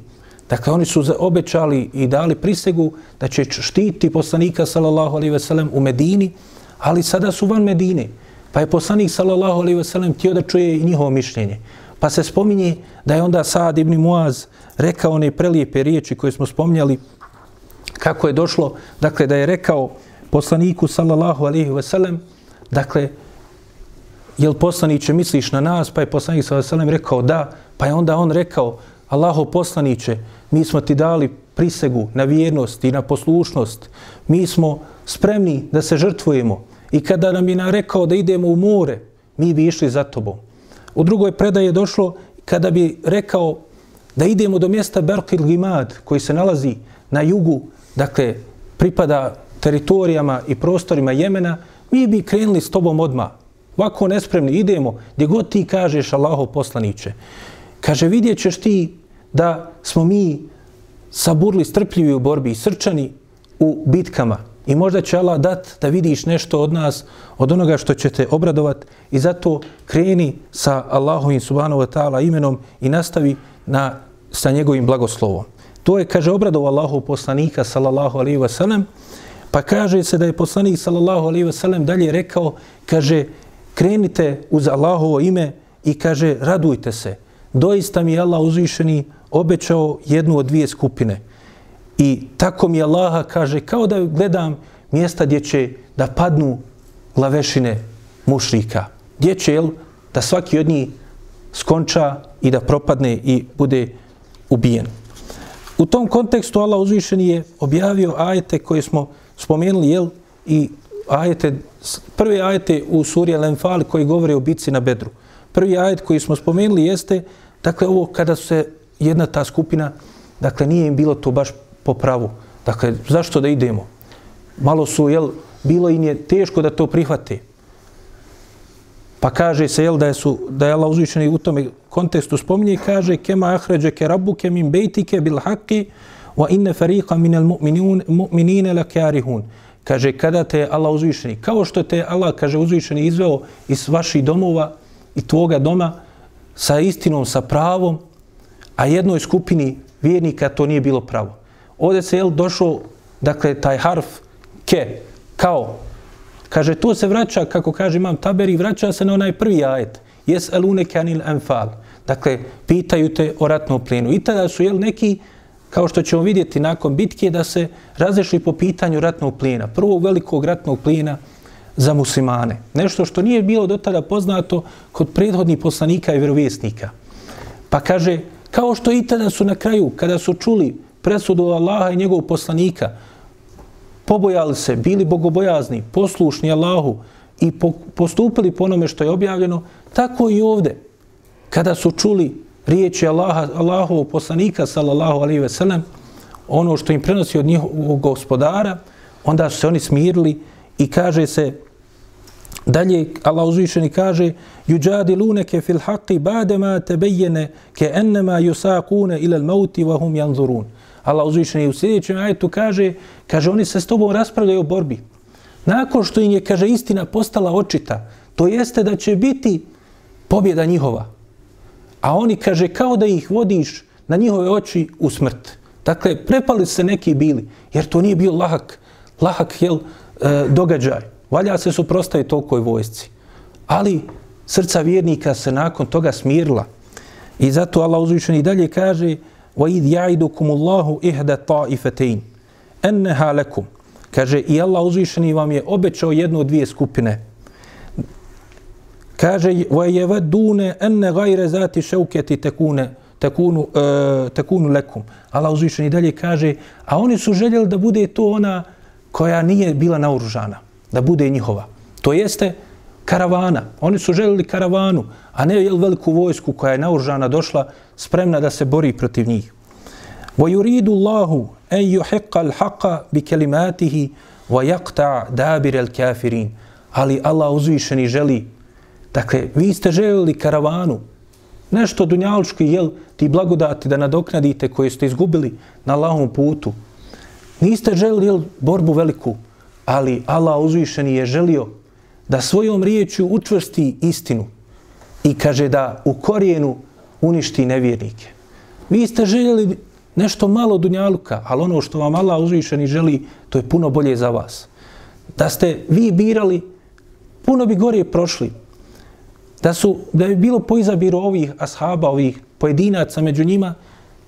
Dakle, oni su obećali i dali prisegu da će štiti poslanika sallallahu alaihi sellem u Medini, ali sada su van Medine. Pa je poslanik sallallahu alaihi sellem htio da čuje i njihovo mišljenje. Pa se spominje da je onda Saad ibn Muaz rekao one prelijepe riječi koje smo spominjali kako je došlo, dakle, da je rekao poslaniku sallallahu alaihi sellem, dakle, jel poslaniće misliš na nas? Pa je poslanik sallallahu alaihi rekao da, pa je onda on rekao, Allaho poslaniće, mi smo ti dali prisegu na vjernost i na poslušnost. Mi smo spremni da se žrtvujemo. I kada nam je narekao da idemo u more, mi bi išli za tobom. U drugoj predaji je došlo kada bi rekao da idemo do mjesta Berkil Gimad, koji se nalazi na jugu, dakle, pripada teritorijama i prostorima Jemena, mi bi krenuli s tobom odmah. Ovako nespremni, idemo, gdje god ti kažeš Allaho poslaniće. Kaže, vidjet ćeš ti da smo mi saburli, strpljivi u borbi i srčani u bitkama. I možda će Allah dat da vidiš nešto od nas, od onoga što će te obradovat i zato kreni sa Allahovim subhanahu wa ta'ala imenom i nastavi na, sa njegovim blagoslovom. To je, kaže, obradov Allahov poslanika, sallallahu alaihi wa sallam, pa kaže se da je poslanik, sallallahu alaihi wa sallam, dalje rekao, kaže, krenite uz Allahovo ime i kaže, radujte se. Doista mi je Allah uzvišeni obećao jednu od dvije skupine. I tako mi Allaha kaže, kao da gledam mjesta gdje će da padnu glavešine mušrika. gdje će, jel, da svaki od njih skonča i da propadne i bude ubijen. U tom kontekstu Allah uzvišeni je objavio ajete koje smo spomenuli, jel, i ajete, prvi ajete u suri Al-Anfal koji govore o bitci na Bedru. Prvi ajet koji smo spomenuli jeste, dakle, ovo kada se jedna ta skupina, dakle, nije im bilo to baš po pravu. Dakle, zašto da idemo? Malo su, jel, bilo im je teško da to prihvate. Pa kaže se, jel, da je, su, da je Allah uzvišeni u tome kontekstu spominje, kaže, kema ahređe ke rabuke min bejtike bil haki, wa inne fariqa min al mu'minine lakarihun. Kaže, kada te Allah uzvišeni, kao što te Allah, kaže, uzvišeni izveo iz vaših domova i tvoga doma sa istinom, sa pravom, a jednoj skupini vjernika to nije bilo pravo. Ovdje se, je došao, dakle, taj harf ke, kao, Kaže, to se vraća, kako kaže imam Taberi, vraća se na onaj prvi ajet. Jes elune kanil enfal. Dakle, pitaju te o ratnom plenu. I tada su, jel, neki, kao što ćemo vidjeti nakon bitke, da se razrešli po pitanju ratnog plijena. Prvog velikog ratnog plijena za muslimane. Nešto što nije bilo do tada poznato kod prethodnih poslanika i vjerovjesnika. Pa kaže, kao što i tada su na kraju, kada su čuli presudu Allaha i njegovog poslanika, pobojali se, bili bogobojazni, poslušni Allahu i postupili po onome što je objavljeno, tako i ovde. Kada su čuli riječi Allaha, Allahovog poslanika, sallallahu alaihi ve sellem, ono što im prenosi od njihovog gospodara, onda su se oni smirili i kaže se, dalje Allah uzvišeni kaže, juđadi luneke fil haqi badema tebejene ke ennema yusakune ilal mauti vahum janzurun. Allah uzvišeni u sljedećem ajetu kaže, kaže, oni se s tobom raspravljaju o borbi. Nakon što im je, kaže, istina postala očita, to jeste da će biti pobjeda njihova. A oni, kaže, kao da ih vodiš na njihove oči u smrt. Dakle, prepali se neki bili, jer to nije bio lahak, lahak jel, e, događaj. Valja se suprostaje tolikoj vojsci. Ali srca vjernika se nakon toga smirila. I zato Allah uzvišeni dalje kaže, وَإِذْ يَعِدُكُمُ اللَّهُ إِهْدَ طَائِفَتَيْنِ أَنَّهَا لَكُمْ Kaže, i Allah uzvišeni vam je obećao jednu od dvije skupine. Kaže, وَيَوَدُّونَ أَنَّ غَيْرَ ذَاتِ شَوْكَتِ تَكُونَ tekunu, uh, tekunu lekum. Allah uzvišeni dalje kaže, a oni su željeli da bude to ona koja nije bila naoružana, da bude njihova. To jeste karavana. Oni su željeli karavanu, a ne jel veliku vojsku koja je naoružana došla spremna da se bori protiv njih. Wa yuridu Allahu an yuhiqqa al-haqqa bi kalimatihi wa yaqta' dabir al-kafirin. Ali Allah uzvišeni želi Dakle, vi ste željeli karavanu, nešto dunjalčki, jel, ti blagodati da nadoknadite koje ste izgubili na lahom putu. Niste željeli, jel, borbu veliku, ali Allah uzvišeni je želio da svojom riječju učvrsti istinu i kaže da u korijenu uništi nevjernike. Vi ste željeli nešto malo dunjaluka, ali ono što vam Allah uzvišeni želi, to je puno bolje za vas. Da ste vi birali, puno bi gore prošli. Da su da bi bilo po izabiru ovih ashaba, ovih pojedinaca među njima,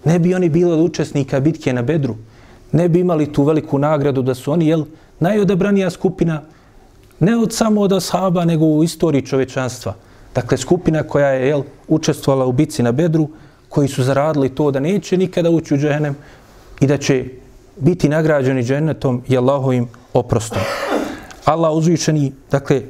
ne bi oni bili od učesnika bitke na Bedru. Ne bi imali tu veliku nagradu da su oni, jel, najodabranija skupina, ne od samo od ashaba, nego u istoriji čovečanstva. Dakle, skupina koja je jel, učestvovala u bitci na Bedru, koji su zaradili to da neće nikada ući u dženem i da će biti nagrađeni džennetom i Allahovim oprostom. Allah uzvišeni, dakle,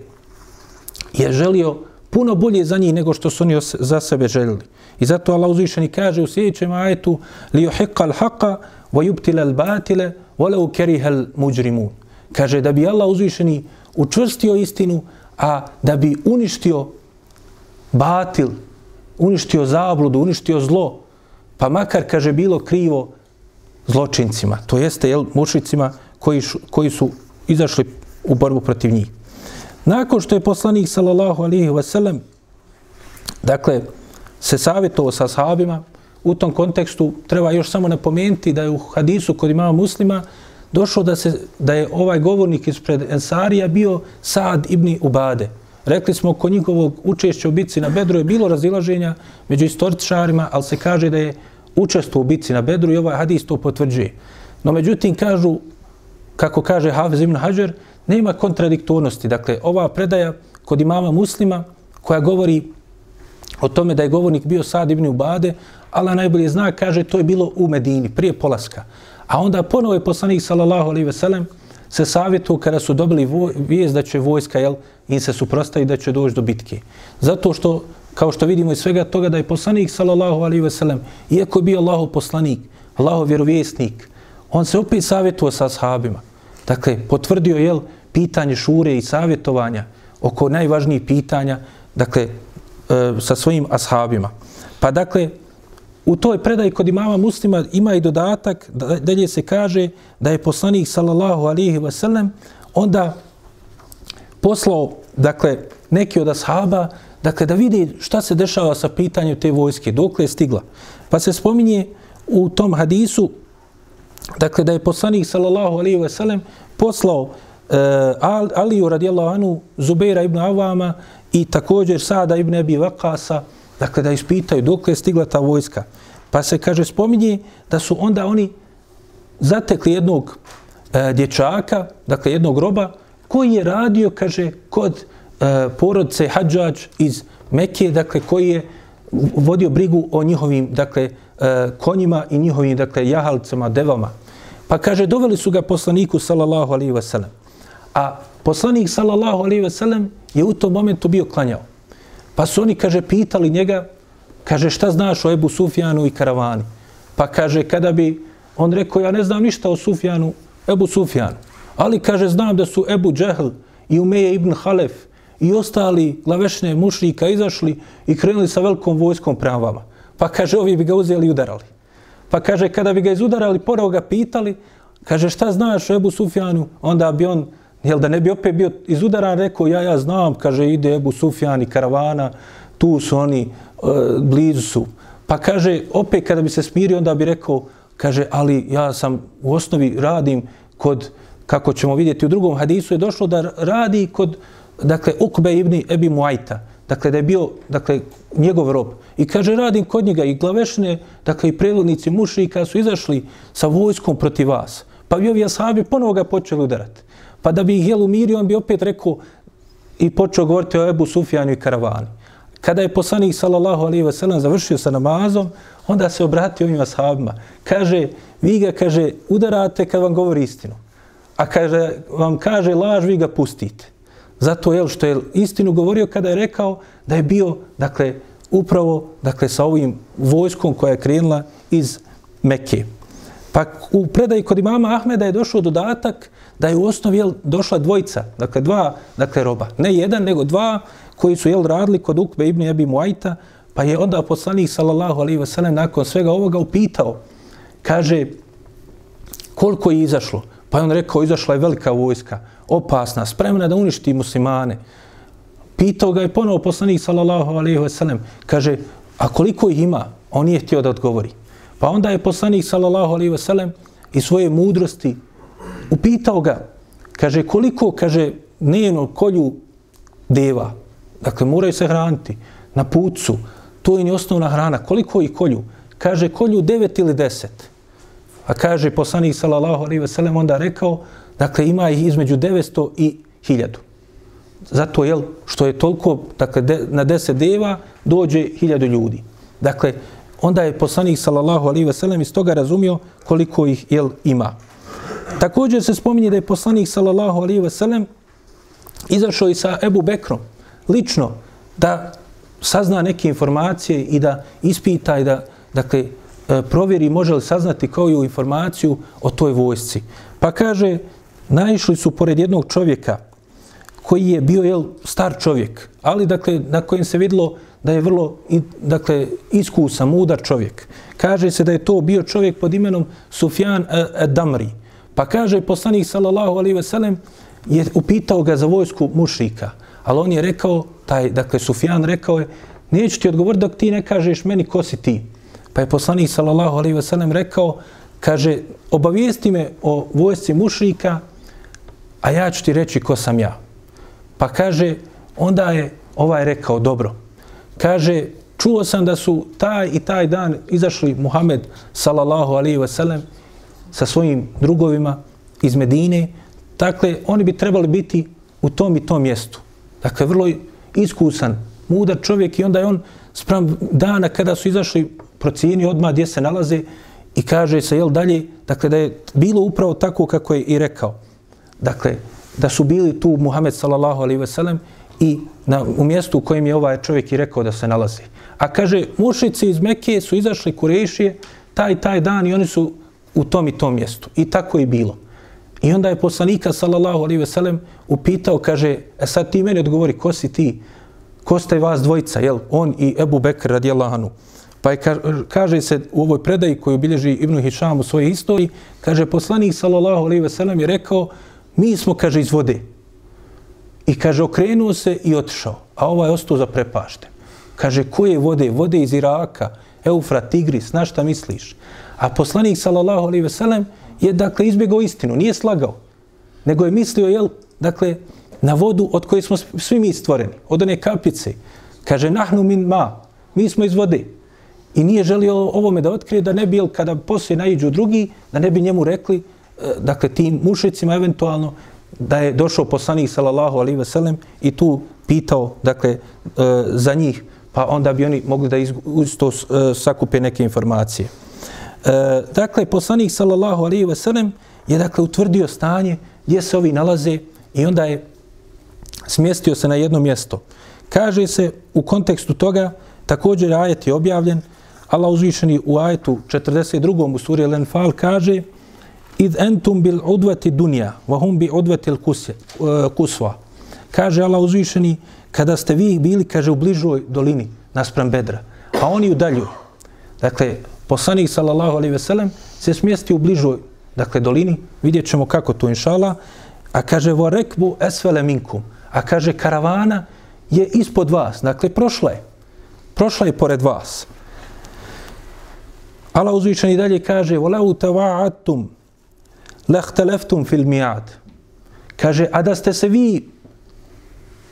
je želio puno bolje za njih nego što su oni za sebe željeli. I zato Allah uzvišeni kaže u sljedećem ajetu li yuhiqqa al-haqqa wa yubtila al-batila walau kariha al-mujrimun. Kaže da bi Allah uzvišeni učvrstio istinu, a da bi uništio batil, uništio zabludu, uništio zlo, pa makar, kaže, bilo krivo zločincima, to jeste, jel, mušicima koji, koji su izašli u borbu protiv njih. Nakon što je poslanik, sallallahu alihi wasallam, dakle, se savjetovao sa sahabima, u tom kontekstu treba još samo napomenuti da je u hadisu kod imama muslima došlo da, se, da je ovaj govornik ispred Ensarija bio Saad ibn Ubade, Rekli smo, kod njihovog učešća u bitci na Bedru je bilo razilaženja među istoričarima, ali se kaže da je učestvo u bitci na Bedru i ovaj hadis to potvrđuje. No međutim, kažu, kako kaže Hafez ibn Hajar, nema kontradiktornosti. Dakle, ova predaja kod imama muslima, koja govori o tome da je govornik bio Sad ibn Ubade, Allah najbolje zna, kaže, to je bilo u Medini, prije polaska. A onda ponovo je poslanik, sallallahu alaihi veselem, se savjetuo kada su dobili vijest da će vojska, jel, im se suprostavi da će doći do bitke. Zato što, kao što vidimo iz svega toga, da je poslanik, sallallahu alaihi veselem, iako je bio Allahov poslanik, Allahov vjerovjesnik, on se opet savjetuo sa sahabima. Dakle, potvrdio, je pitanje šure i savjetovanja oko najvažnijih pitanja, dakle, e, sa svojim ashabima. Pa dakle, u toj predaji kod imama muslima ima i dodatak, da, dalje se kaže da je poslanik sallallahu alihi wasallam onda poslao, dakle, neki od ashaba, dakle, da vidi šta se dešava sa pitanjem te vojske, dokle je stigla. Pa se spominje u tom hadisu, dakle, da je poslanik sallallahu alaihi ve sellem, poslao e, Aliju radijallahu anu, Zubeira ibn Avama i također Sada ibn Abi Vakasa, dakle da ispitaju dok je stigla ta vojska. Pa se kaže, spominje da su onda oni zatekli jednog e, dječaka, dakle jednog roba, koji je radio, kaže, kod e, porodce Hadžađ iz Mekije, dakle koji je vodio brigu o njihovim, dakle, e, konjima i njihovim, dakle, jahalcama, devama. Pa kaže, doveli su ga poslaniku, sallallahu alaihi ve sellem. A poslanik sallallahu alejhi ve sellem je u tom momentu bio klanjao. Pa su oni kaže pitali njega, kaže šta znaš o Ebu Sufjanu i karavani? Pa kaže kada bi on rekao ja ne znam ništa o Sufjanu, Ebu Sufjanu. Ali kaže znam da su Ebu Džehl i Umeje ibn Halef i ostali glavešne mušrika izašli i krenuli sa velikom vojskom prema vama. Pa kaže ovi bi ga uzeli i udarali. Pa kaže kada bi ga izudarali, porao ga pitali, kaže šta znaš o Ebu Sufjanu, onda bi on Jel da ne bi opet bio izudaran, rekao, ja, ja znam, kaže, ide Ebu Sufjan i karavana, tu su oni, e, blizu su. Pa kaže, opet kada bi se smirio, onda bi rekao, kaže, ali ja sam u osnovi radim kod, kako ćemo vidjeti u drugom hadisu, je došlo da radi kod, dakle, Ukbe ibn Ebi Muajta. Dakle, da je bio, dakle, njegov rob. I kaže, radim kod njega i glavešne, dakle, i predvodnici mušrika su izašli sa vojskom protiv vas. Pa bi ovi asabi ponovo ga počeli udarati. Pa da bi ih jel umirio, on bi opet rekao i počeo govoriti o Ebu Sufjanu i karavani. Kada je poslanik sallallahu alaihi ve sellem završio sa namazom, onda se obratio ovim ashabima. Kaže, vi ga, kaže, udarate kad vam govori istinu. A kaže, vam kaže laž, vi ga pustite. Zato je što je istinu govorio kada je rekao da je bio, dakle, upravo, dakle, sa ovim vojskom koja je krenula iz Mekke. Pa u predaji kod imama Ahmeda je došao dodatak da je u osnovi jel, došla dvojica, dakle dva dakle, roba. Ne jedan, nego dva koji su jel, radili kod Ukbe ibn Abi Muajta, pa je onda poslanik sallallahu alaihi ve sellem nakon svega ovoga upitao, kaže, koliko je izašlo? Pa je on rekao, izašla je velika vojska, opasna, spremna da uništi muslimane. Pitao ga je ponovo poslanik sallallahu alaihi wa sallam, kaže, a koliko ih ima? On nije htio da odgovori. Pa onda je poslanik sallallahu alaihi ve sellem i svoje mudrosti upitao ga, kaže koliko, kaže, dnevno kolju deva, dakle moraju se hraniti na pucu, to je ni osnovna hrana, koliko ih kolju? Kaže kolju devet ili deset. A kaže poslanik sallallahu alaihi ve sellem onda rekao, dakle ima ih između 900 i 1000. Zato je što je toliko, dakle de, na deset deva dođe 1000 ljudi. Dakle, onda je poslanik sallallahu alejhi ve sellem iz toga razumio koliko ih jel ima. Također se spominje da je poslanik sallallahu alejhi ve sellem izašao i sa Ebu Bekrom lično da sazna neke informacije i da ispita i da dakle E, provjeri može li saznati koju informaciju o toj vojsci. Pa kaže, naišli su pored jednog čovjeka koji je bio jel, star čovjek, ali dakle na kojem se vidilo da je vrlo dakle, iskusan, mudar čovjek. Kaže se da je to bio čovjek pod imenom Sufjan e, e, Damri. Pa kaže poslanik sallallahu alaihi ve sellem je upitao ga za vojsku mušrika. Ali on je rekao, taj, dakle Sufjan rekao je, neću ti odgovoriti dok ti ne kažeš meni ko si ti. Pa je poslanik sallallahu alaihi ve sellem rekao, kaže, obavijesti me o vojsci mušrika, a ja ću ti reći ko sam ja. Pa kaže, onda je ovaj rekao, dobro, kaže, čuo sam da su taj i taj dan izašli Muhammed sallallahu alaihi ve sellem sa svojim drugovima iz Medine. Dakle, oni bi trebali biti u tom i tom mjestu. Dakle, vrlo iskusan mudar čovjek i onda je on sprem dana kada su izašli procijeni odmah gdje se nalaze i kaže se, jel dalje, dakle da je bilo upravo tako kako je i rekao. Dakle, da su bili tu Muhammed sallallahu alaihi ve sellem i na, u mjestu u kojem je ovaj čovjek i rekao da se nalazi. A kaže, mušici iz Mekije su izašli kurešije taj taj dan i oni su u tom i tom mjestu. I tako je bilo. I onda je poslanika sallallahu alaihi ve sellem upitao, kaže, e sad ti meni odgovori, ko si ti? Ko ste vas dvojica? Jel? On i Ebu Bekr radijallahu anhu. Pa je, kaže se u ovoj predaji koju bilježi Ibnu Hišam u svojoj istoriji, kaže poslanik sallallahu alejhi ve sellem je rekao mi smo kaže iz vode. I kaže okrenuo se i otišao, a ovaj ostao za prepašte. Kaže koje vode? Vode iz Iraka, Eufra, Tigris, na šta misliš? A poslanik sallallahu alejhi ve sellem je dakle izbjegao istinu, nije slagao, nego je mislio jel dakle na vodu od koje smo svi mi stvoreni, od one kapice. Kaže nahnu min ma, mi smo iz vode. I nije želio ovome da otkrije da ne bi, kada poslije naiđu drugi, da ne bi njemu rekli, e, dakle, tim mušicima eventualno, da je došao poslanik sallallahu alaihi ve sellem i tu pitao, dakle, e, za njih, pa onda bi oni mogli da isto to e, sakupe neke informacije. Dakle, poslanik sallallahu alaihi ve sellem je, dakle, utvrdio stanje gdje se ovi nalaze i onda je smjestio se na jedno mjesto. Kaže se u kontekstu toga, također ajet je objavljen, Allah uzvišeni u ajetu 42. u suri Al-Anfal kaže Id entum bil udvati dunja, wa hum bi udvati eh, kusva. Kaže Allah uzvišeni, kada ste vi bili, kaže, u bližoj dolini, naspram bedra, a oni u dalju Dakle, poslanik, sallallahu alaihi ve sellem, se smjesti u bližoj, dakle, dolini, vidjet ćemo kako to, inšala, a kaže, vo rekbu esvele minkum, a kaže, karavana je ispod vas, dakle, prošla je, prošla je pored vas. Allah uzvišen i dalje kaže وَلَوْ تَوَعَتُمْ لَهْتَلَفْتُمْ فِي الْمِيَادِ Kaže, a da ste se vi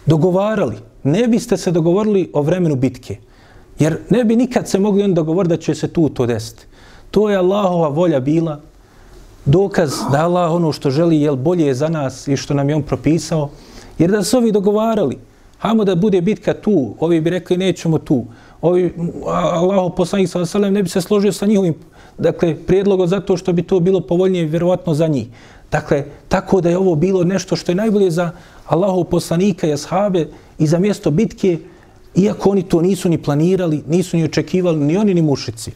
dogovarali, ne biste se dogovorili o vremenu bitke. Jer ne bi nikad se mogli on dogovoriti da će se tu to desiti. To je Allahova volja bila, dokaz da Allah ono što želi je bolje je za nas i što nam je on propisao. Jer da se ovi dogovarali, hajmo da bude bitka tu, ovi bi rekli nećemo tu, ovi, Allahu poslanik sa sallam ne bi se složio sa njihovim dakle, prijedlogom zato što bi to bilo povoljnije vjerovatno za njih. Dakle, tako da je ovo bilo nešto što je najbolje za Allahu poslanika i ashabe i za mjesto bitke, iako oni to nisu ni planirali, nisu ni očekivali, ni oni ni mušici.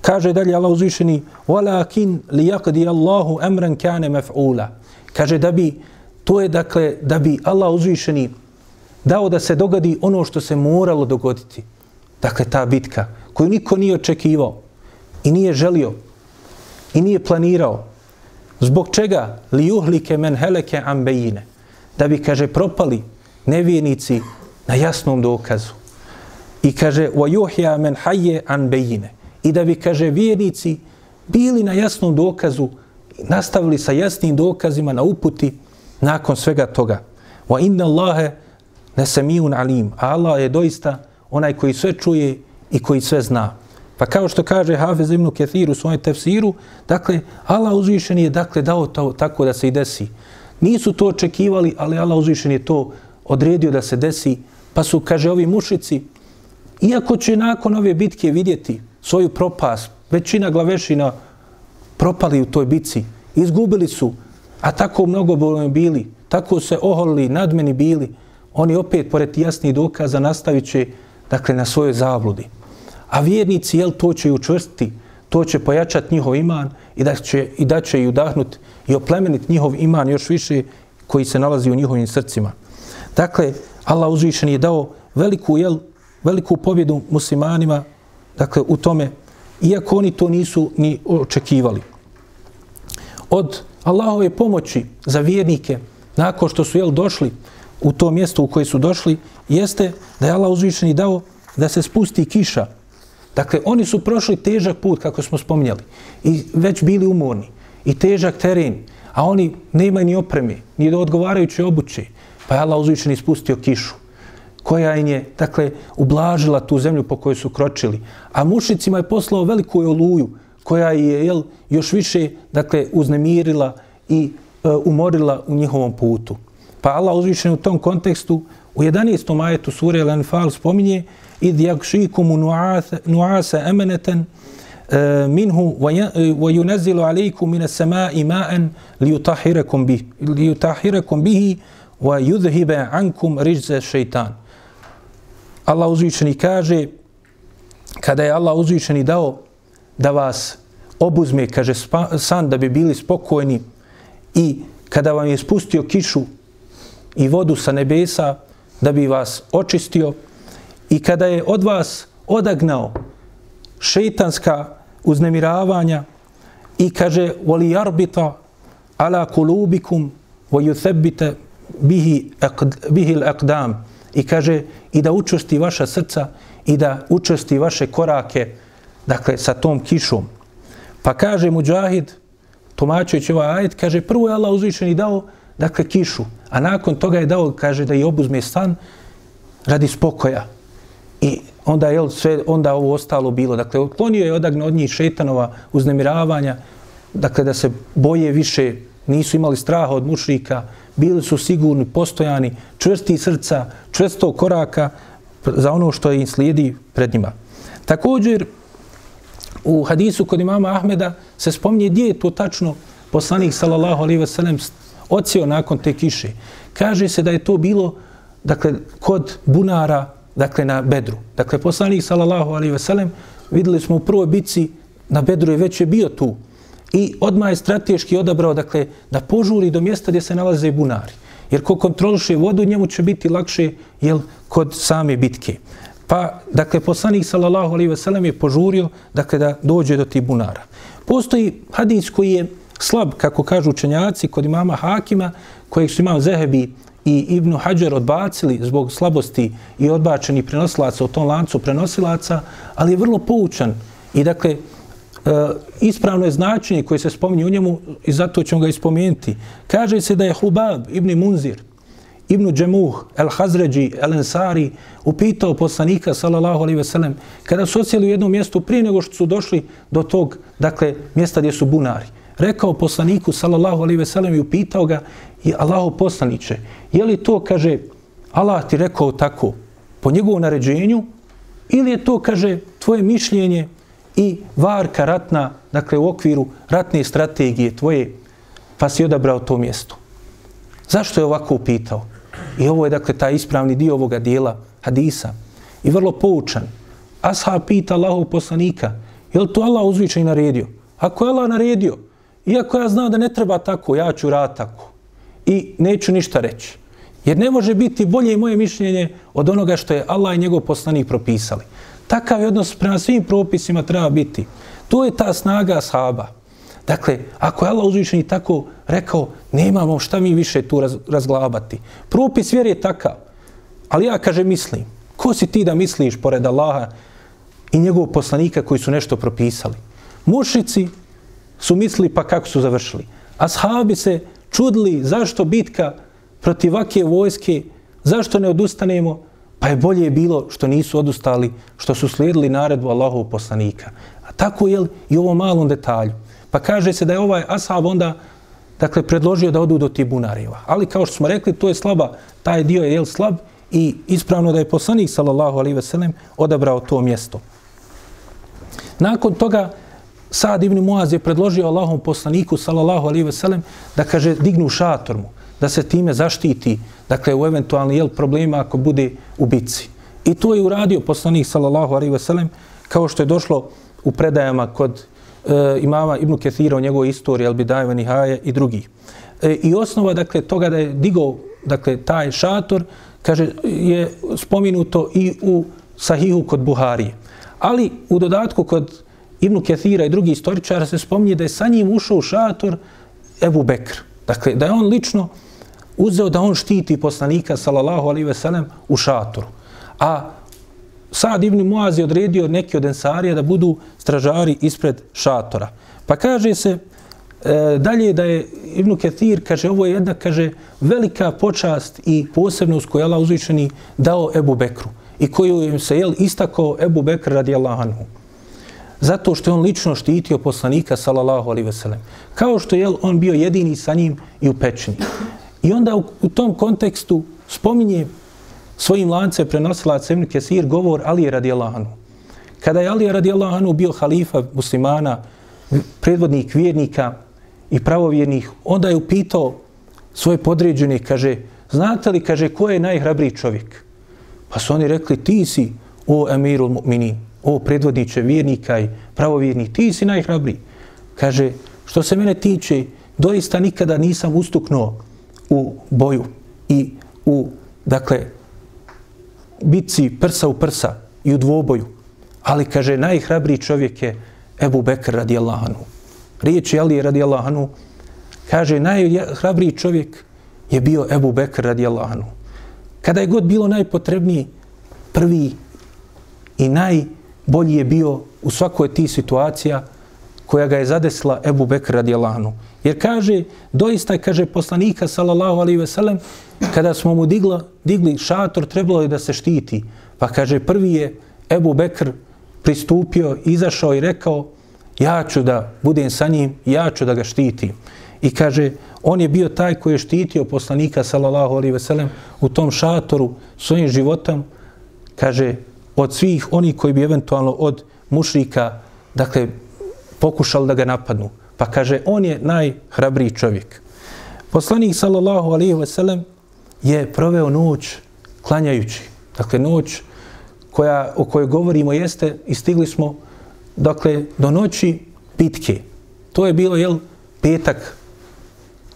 Kaže dalje Allah uzvišeni وَلَاكِنْ لِيَقْدِيَ اللَّهُ أَمْرًا كَانَ مَفْعُولًا Kaže da bi, to je dakle, da bi Allah uzvišeni dao da se dogodi ono što se moralo dogoditi. Dakle, ta bitka koju niko nije očekivao i nije želio i nije planirao. Zbog čega? Li uhlike men heleke ambejine. Da bi, kaže, propali nevijenici na jasnom dokazu. I kaže, wa juhja men haje ambejine. I da bi, kaže, vjernici bili na jasnom dokazu, nastavili sa jasnim dokazima na uputi nakon svega toga. Wa inna Allahe nesemijun alim. Allah je doista onaj koji sve čuje i koji sve zna. Pa kao što kaže Hafez ibn Kathir u svojem tefsiru, dakle, Allah uzvišen je dakle, dao to, tako da se i desi. Nisu to očekivali, ali Allah uzvišen je to odredio da se desi. Pa su, kaže, ovi mušici, iako će nakon ove bitke vidjeti svoju propast, većina glavešina propali u toj bitci, izgubili su, a tako mnogo bili, tako se oholili, nadmeni bili, oni opet, pored jasnih dokaza, nastavit će dakle, na svojoj zabludi. A vjernici, jel, to će i učvrstiti, to će pojačati njihov iman i da će i, da će i udahnuti i oplemeniti njihov iman još više koji se nalazi u njihovim srcima. Dakle, Allah uzvišen je dao veliku, jel, veliku pobjedu muslimanima, dakle, u tome, iako oni to nisu ni očekivali. Od Allahove pomoći za vjernike, nakon što su, jel, došli u to mjesto u koje su došli, jeste da je Allah uzvišeni dao da se spusti kiša. Dakle, oni su prošli težak put, kako smo spominjali, i već bili umorni, i težak teren, a oni nema ni opreme, ni do odgovarajuće obuće, pa je Allah uzvišeni spustio kišu koja im je, dakle, ublažila tu zemlju po kojoj su kročili. A mušicima je poslao veliku oluju koja je jel, još više, dakle, uznemirila i e, umorila u njihovom putu. Pa Allah uzvišen u tom kontekstu u 11. majetu sure Al-Anfal spominje id yakšikum nu'asa amanatan eh, minhu wa yunazzilu alaykum min as-sama'i ma'an liyutahhirakum bihi liyutahhirakum bihi wa yudhhiba ankum rijza ash-shaytan Allah uzvišeni kaže kada je Allah uzvišeni dao da vas obuzme, kaže san da bi bili spokojni i kada vam je spustio kišu i vodu sa nebesa da bi vas očistio i kada je od vas odagnao šeitanska uznemiravanja i kaže voli arbita ala kulubikum wa yuthabbita bihi, bihi al-aqdam. I kaže i da učusti vaša srca i da učusti vaše korake dakle sa tom kišom. Pa kaže Mujahid tumačujući ovaj ajet kaže prvo je Allah uzvišeni dao dakle kišu. A nakon toga je dao kaže da i obuzme stan radi spokoja. I onda je sve onda ovo ostalo bilo. Dakle otklonio je odagno od njih šetanova uznemiravanja. Dakle da se boje više nisu imali straha od mušrika bili su sigurni, postojani, čvrsti srca, čvrsto koraka za ono što im slijedi pred njima. Također, u hadisu kod imama Ahmeda se spominje gdje je to tačno poslanik sallallahu alaihi wasallam ocio nakon te kiše. Kaže se da je to bilo dakle, kod bunara dakle, na Bedru. Dakle, poslanik sallallahu alaihi veselem, videli smo u prvoj bici na Bedru je već je bio tu i odmah je strateški odabrao dakle, da požuri do mjesta gdje se nalaze bunari. Jer ko kontroliše vodu, njemu će biti lakše jel, kod same bitke. Pa, dakle, poslanik sallallahu alaihi veselem, je požurio dakle, da dođe do tih bunara. Postoji hadis koji je slab, kako kažu učenjaci, kod imama Hakima, kojeg su imam Zehebi i Ibnu Hajar odbacili zbog slabosti i odbačeni prenosilaca u tom lancu prenosilaca, ali je vrlo poučan. I dakle, E, ispravno je značenje koje se spominje u njemu i zato ćemo ga ispomenuti. Kaže se da je Hubab ibn Munzir, ibn Džemuh, el Hazređi, el Ensari, upitao poslanika, sallallahu alaihi ve sellem, kada su ocijeli u jednom mjestu prije nego što su došli do tog, dakle, mjesta gdje su bunari. Rekao poslaniku, sallallahu alejhi ve sellem, i upitao ga, i Allahu poslanice, je li to, kaže, Allah ti rekao tako, po njegovom naređenju, ili je to, kaže, tvoje mišljenje, i varka ratna, dakle u okviru ratne strategije tvoje, pa si odabrao to mjesto. Zašto je ovako upitao? I ovo je dakle taj ispravni dio ovoga dijela hadisa. I vrlo poučan. Ashab pita Allahov poslanika, je li to Allah uzvičaj naredio? Ako je Allah naredio, iako ja znam da ne treba tako, ja ću rad tako. I neću ništa reći. Jer ne može biti bolje moje mišljenje od onoga što je Allah i njegov poslanik propisali. Takav je odnos prema svim propisima treba biti. To je ta snaga ashaba. Dakle, ako je Allah uzvišeni tako rekao, nemamo šta mi više tu raz, razglabati. Propis vjer je takav. Ali ja, kaže, mislim. Ko si ti da misliš pored Allaha i njegovog poslanika koji su nešto propisali? Mušici su mislili pa kako su završili. Ashabi se čudili zašto bitka protiv vake vojske, zašto ne odustanemo, Pa je bolje bilo što nisu odustali, što su slijedili naredbu Allahov poslanika. A tako je i u ovom malom detalju. Pa kaže se da je ovaj ashab onda dakle, predložio da odu do Tibunareva. Ali kao što smo rekli, to je slaba, taj dio je jel, slab i ispravno da je poslanik sallallahu alaihi ve sellem odabrao to mjesto. Nakon toga Sad ibn Muaz je predložio Allahom poslaniku sallallahu alaihi ve sellem da kaže dignu šator mu da se time zaštiti, dakle, u eventualni jel, problema ako bude u bici. I to je uradio poslanik, sallallahu alaihi sellem kao što je došlo u predajama kod e, imama Ibnu Kethira o njegovoj istoriji, Al Bidajeva Nihaje i drugi. E, I osnova, dakle, toga da je digao, dakle, taj šator, kaže, je spominuto i u Sahihu kod Buharije. Ali u dodatku kod Ibnu Kethira i drugi istoričara se spominje da je sa njim ušao u šator Ebu Bekr. Dakle, da je on lično uzeo da on štiti poslanika sallallahu alaihi ve sellem u šatoru. A Sad ibn Muaz je odredio neki od ensarija da budu stražari ispred šatora. Pa kaže se e, dalje da je Ibn Ketir, kaže, ovo je jedna, kaže, velika počast i posebnost koju je Allah uzvišeni dao Ebu Bekru i koju je se jel, istakao Ebu Bekr radi Allahanu. Zato što je on lično štitio poslanika, sallallahu alaihi ve sellem. Kao što je on bio jedini sa njim i u pećini. I onda u, u tom kontekstu spominje svojim lance prenosila Cemni Kesir govor Ali radijallahu anhu. Kada je Ali radijallahu anhu bio halifa muslimana, predvodnik vjernika i pravovjernih, onda je upitao svoje podređene, kaže, znate li, kaže, ko je najhrabriji čovjek? Pa su oni rekli, ti si, o emirul mu'minin, o predvodniče vjernika i pravovjernih, ti si najhrabriji. Kaže, što se mene tiče, doista nikada nisam ustuknuo u boju i u, dakle, bitci prsa u prsa i u dvoboju. Ali, kaže, najhrabriji čovjek je Ebu Bekr radijallahu anhu. Riječ je Ali radijallahu anhu, kaže, najhrabriji čovjek je bio Ebu Bekr radijallahu anhu. Kada je god bilo najpotrebniji, prvi i bolji je bio u svakoj ti situacija koja ga je zadesila Ebu Bekr radijallahu. Jer kaže, doista kaže poslanika sallallahu alaihi ve sellem, kada smo mu digla, digli šator, trebalo je da se štiti. Pa kaže, prvi je Ebu Bekr pristupio, izašao i rekao, ja ću da budem sa njim, ja ću da ga štitim. I kaže, on je bio taj koji je štitio poslanika sallallahu alaihi ve sellem u tom šatoru svojim životom, kaže, od svih oni koji bi eventualno od mušrika, dakle, pokušali da ga napadnu. Pa kaže, on je najhrabriji čovjek. Poslanik, sallallahu alaihi ve sellem, je proveo noć klanjajući. Dakle, noć koja, o kojoj govorimo jeste i stigli smo dakle, do noći bitke. To je bilo, jel, petak,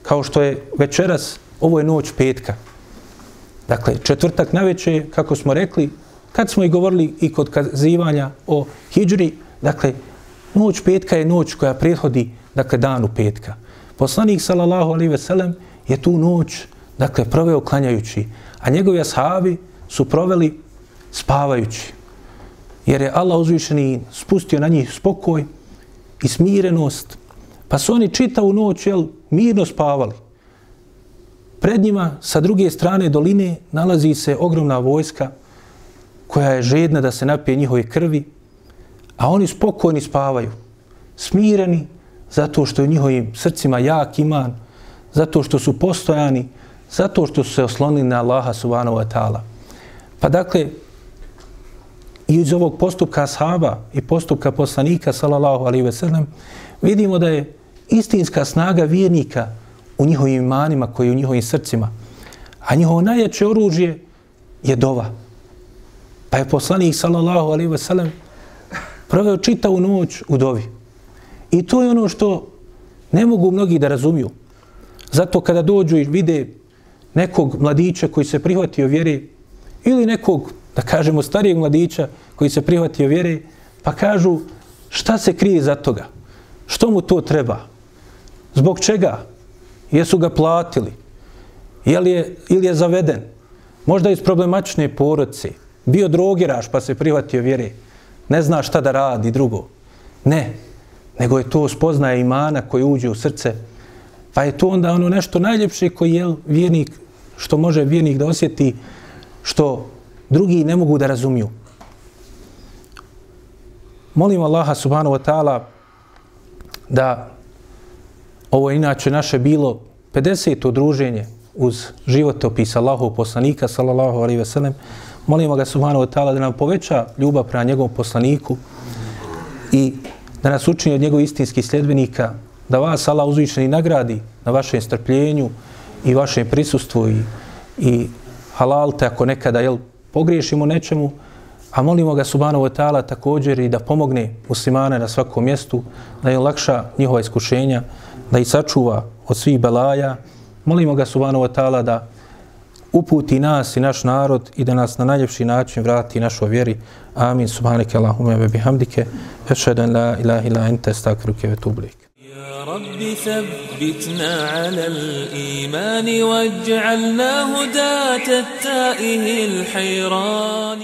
kao što je večeras, ovo je noć petka. Dakle, četvrtak na večer, kako smo rekli, kad smo i govorili i kod kazivanja o hijđri, dakle, noć petka je noć koja prethodi dakle, danu petka. Poslanik, sallallahu alaihi ve sellem, je tu noć, dakle, proveo klanjajući, a njegovi ashabi su proveli spavajući. Jer je Allah uzvišeni spustio na njih spokoj i smirenost, pa su oni čitavu noć, jel, mirno spavali. Pred njima, sa druge strane doline, nalazi se ogromna vojska koja je žedna da se napije njihove krvi, a oni spokojni spavaju, smireni, zato što je u njihovim srcima jak iman, zato što su postojani, zato što su se oslonili na Allaha subhanahu wa ta'ala. Pa dakle, i iz ovog postupka ashaba i postupka poslanika, sallallahu alaihi ve sellem, vidimo da je istinska snaga vjernika u njihovim imanima, koji je u njihovim srcima. A njihovo najjače oružje je dova. Pa je poslanik, sallallahu alaihi ve sellem, proveo čitavu noć u dovi. I to je ono što ne mogu mnogi da razumiju. Zato kada dođu i vide nekog mladića koji se prihvatio vjere ili nekog, da kažemo, starijeg mladića koji se prihvatio vjere, pa kažu šta se krije za toga? Što mu to treba? Zbog čega? Jesu ga platili? Je li je, ili je zaveden? Možda iz problematične porodce. Bio drogiraš pa se prihvatio vjere. Ne zna šta da radi drugo. Ne nego je to spoznaje imana koji uđe u srce, pa je to onda ono nešto najljepše koji je vjernik, što može vjernik da osjeti, što drugi ne mogu da razumiju. Molim Allaha subhanahu wa ta'ala da ovo je inače naše bilo 50. druženje uz životopis Allahov poslanika sallallahu alaihi ve sellem. Molimo ga subhanahu wa ta'ala da nam poveća ljubav prema njegovom poslaniku i da nas učini od njegovih istinskih sljedbenika, da vas Allah uzvišeni nagradi na vašem strpljenju i vašem prisustvu i, i halalte ako nekada jel, pogriješimo nečemu, a molimo ga Subhanahu wa ta'ala također i da pomogne muslimane na svakom mjestu, da je lakša njihova iskušenja, da ih sačuva od svih belaja. Molimo ga Subhanahu wa ta'ala da uputi nas i naš narod i da nas na najljepši način vrati našoj vjeri. Amin. Subhanike Allahume ve bihamdike. Ešhedu en la ilaha illa ente stakruke ve tublik. يا رب ثبتنا على الإيمان واجعلنا هداة التائه الحيران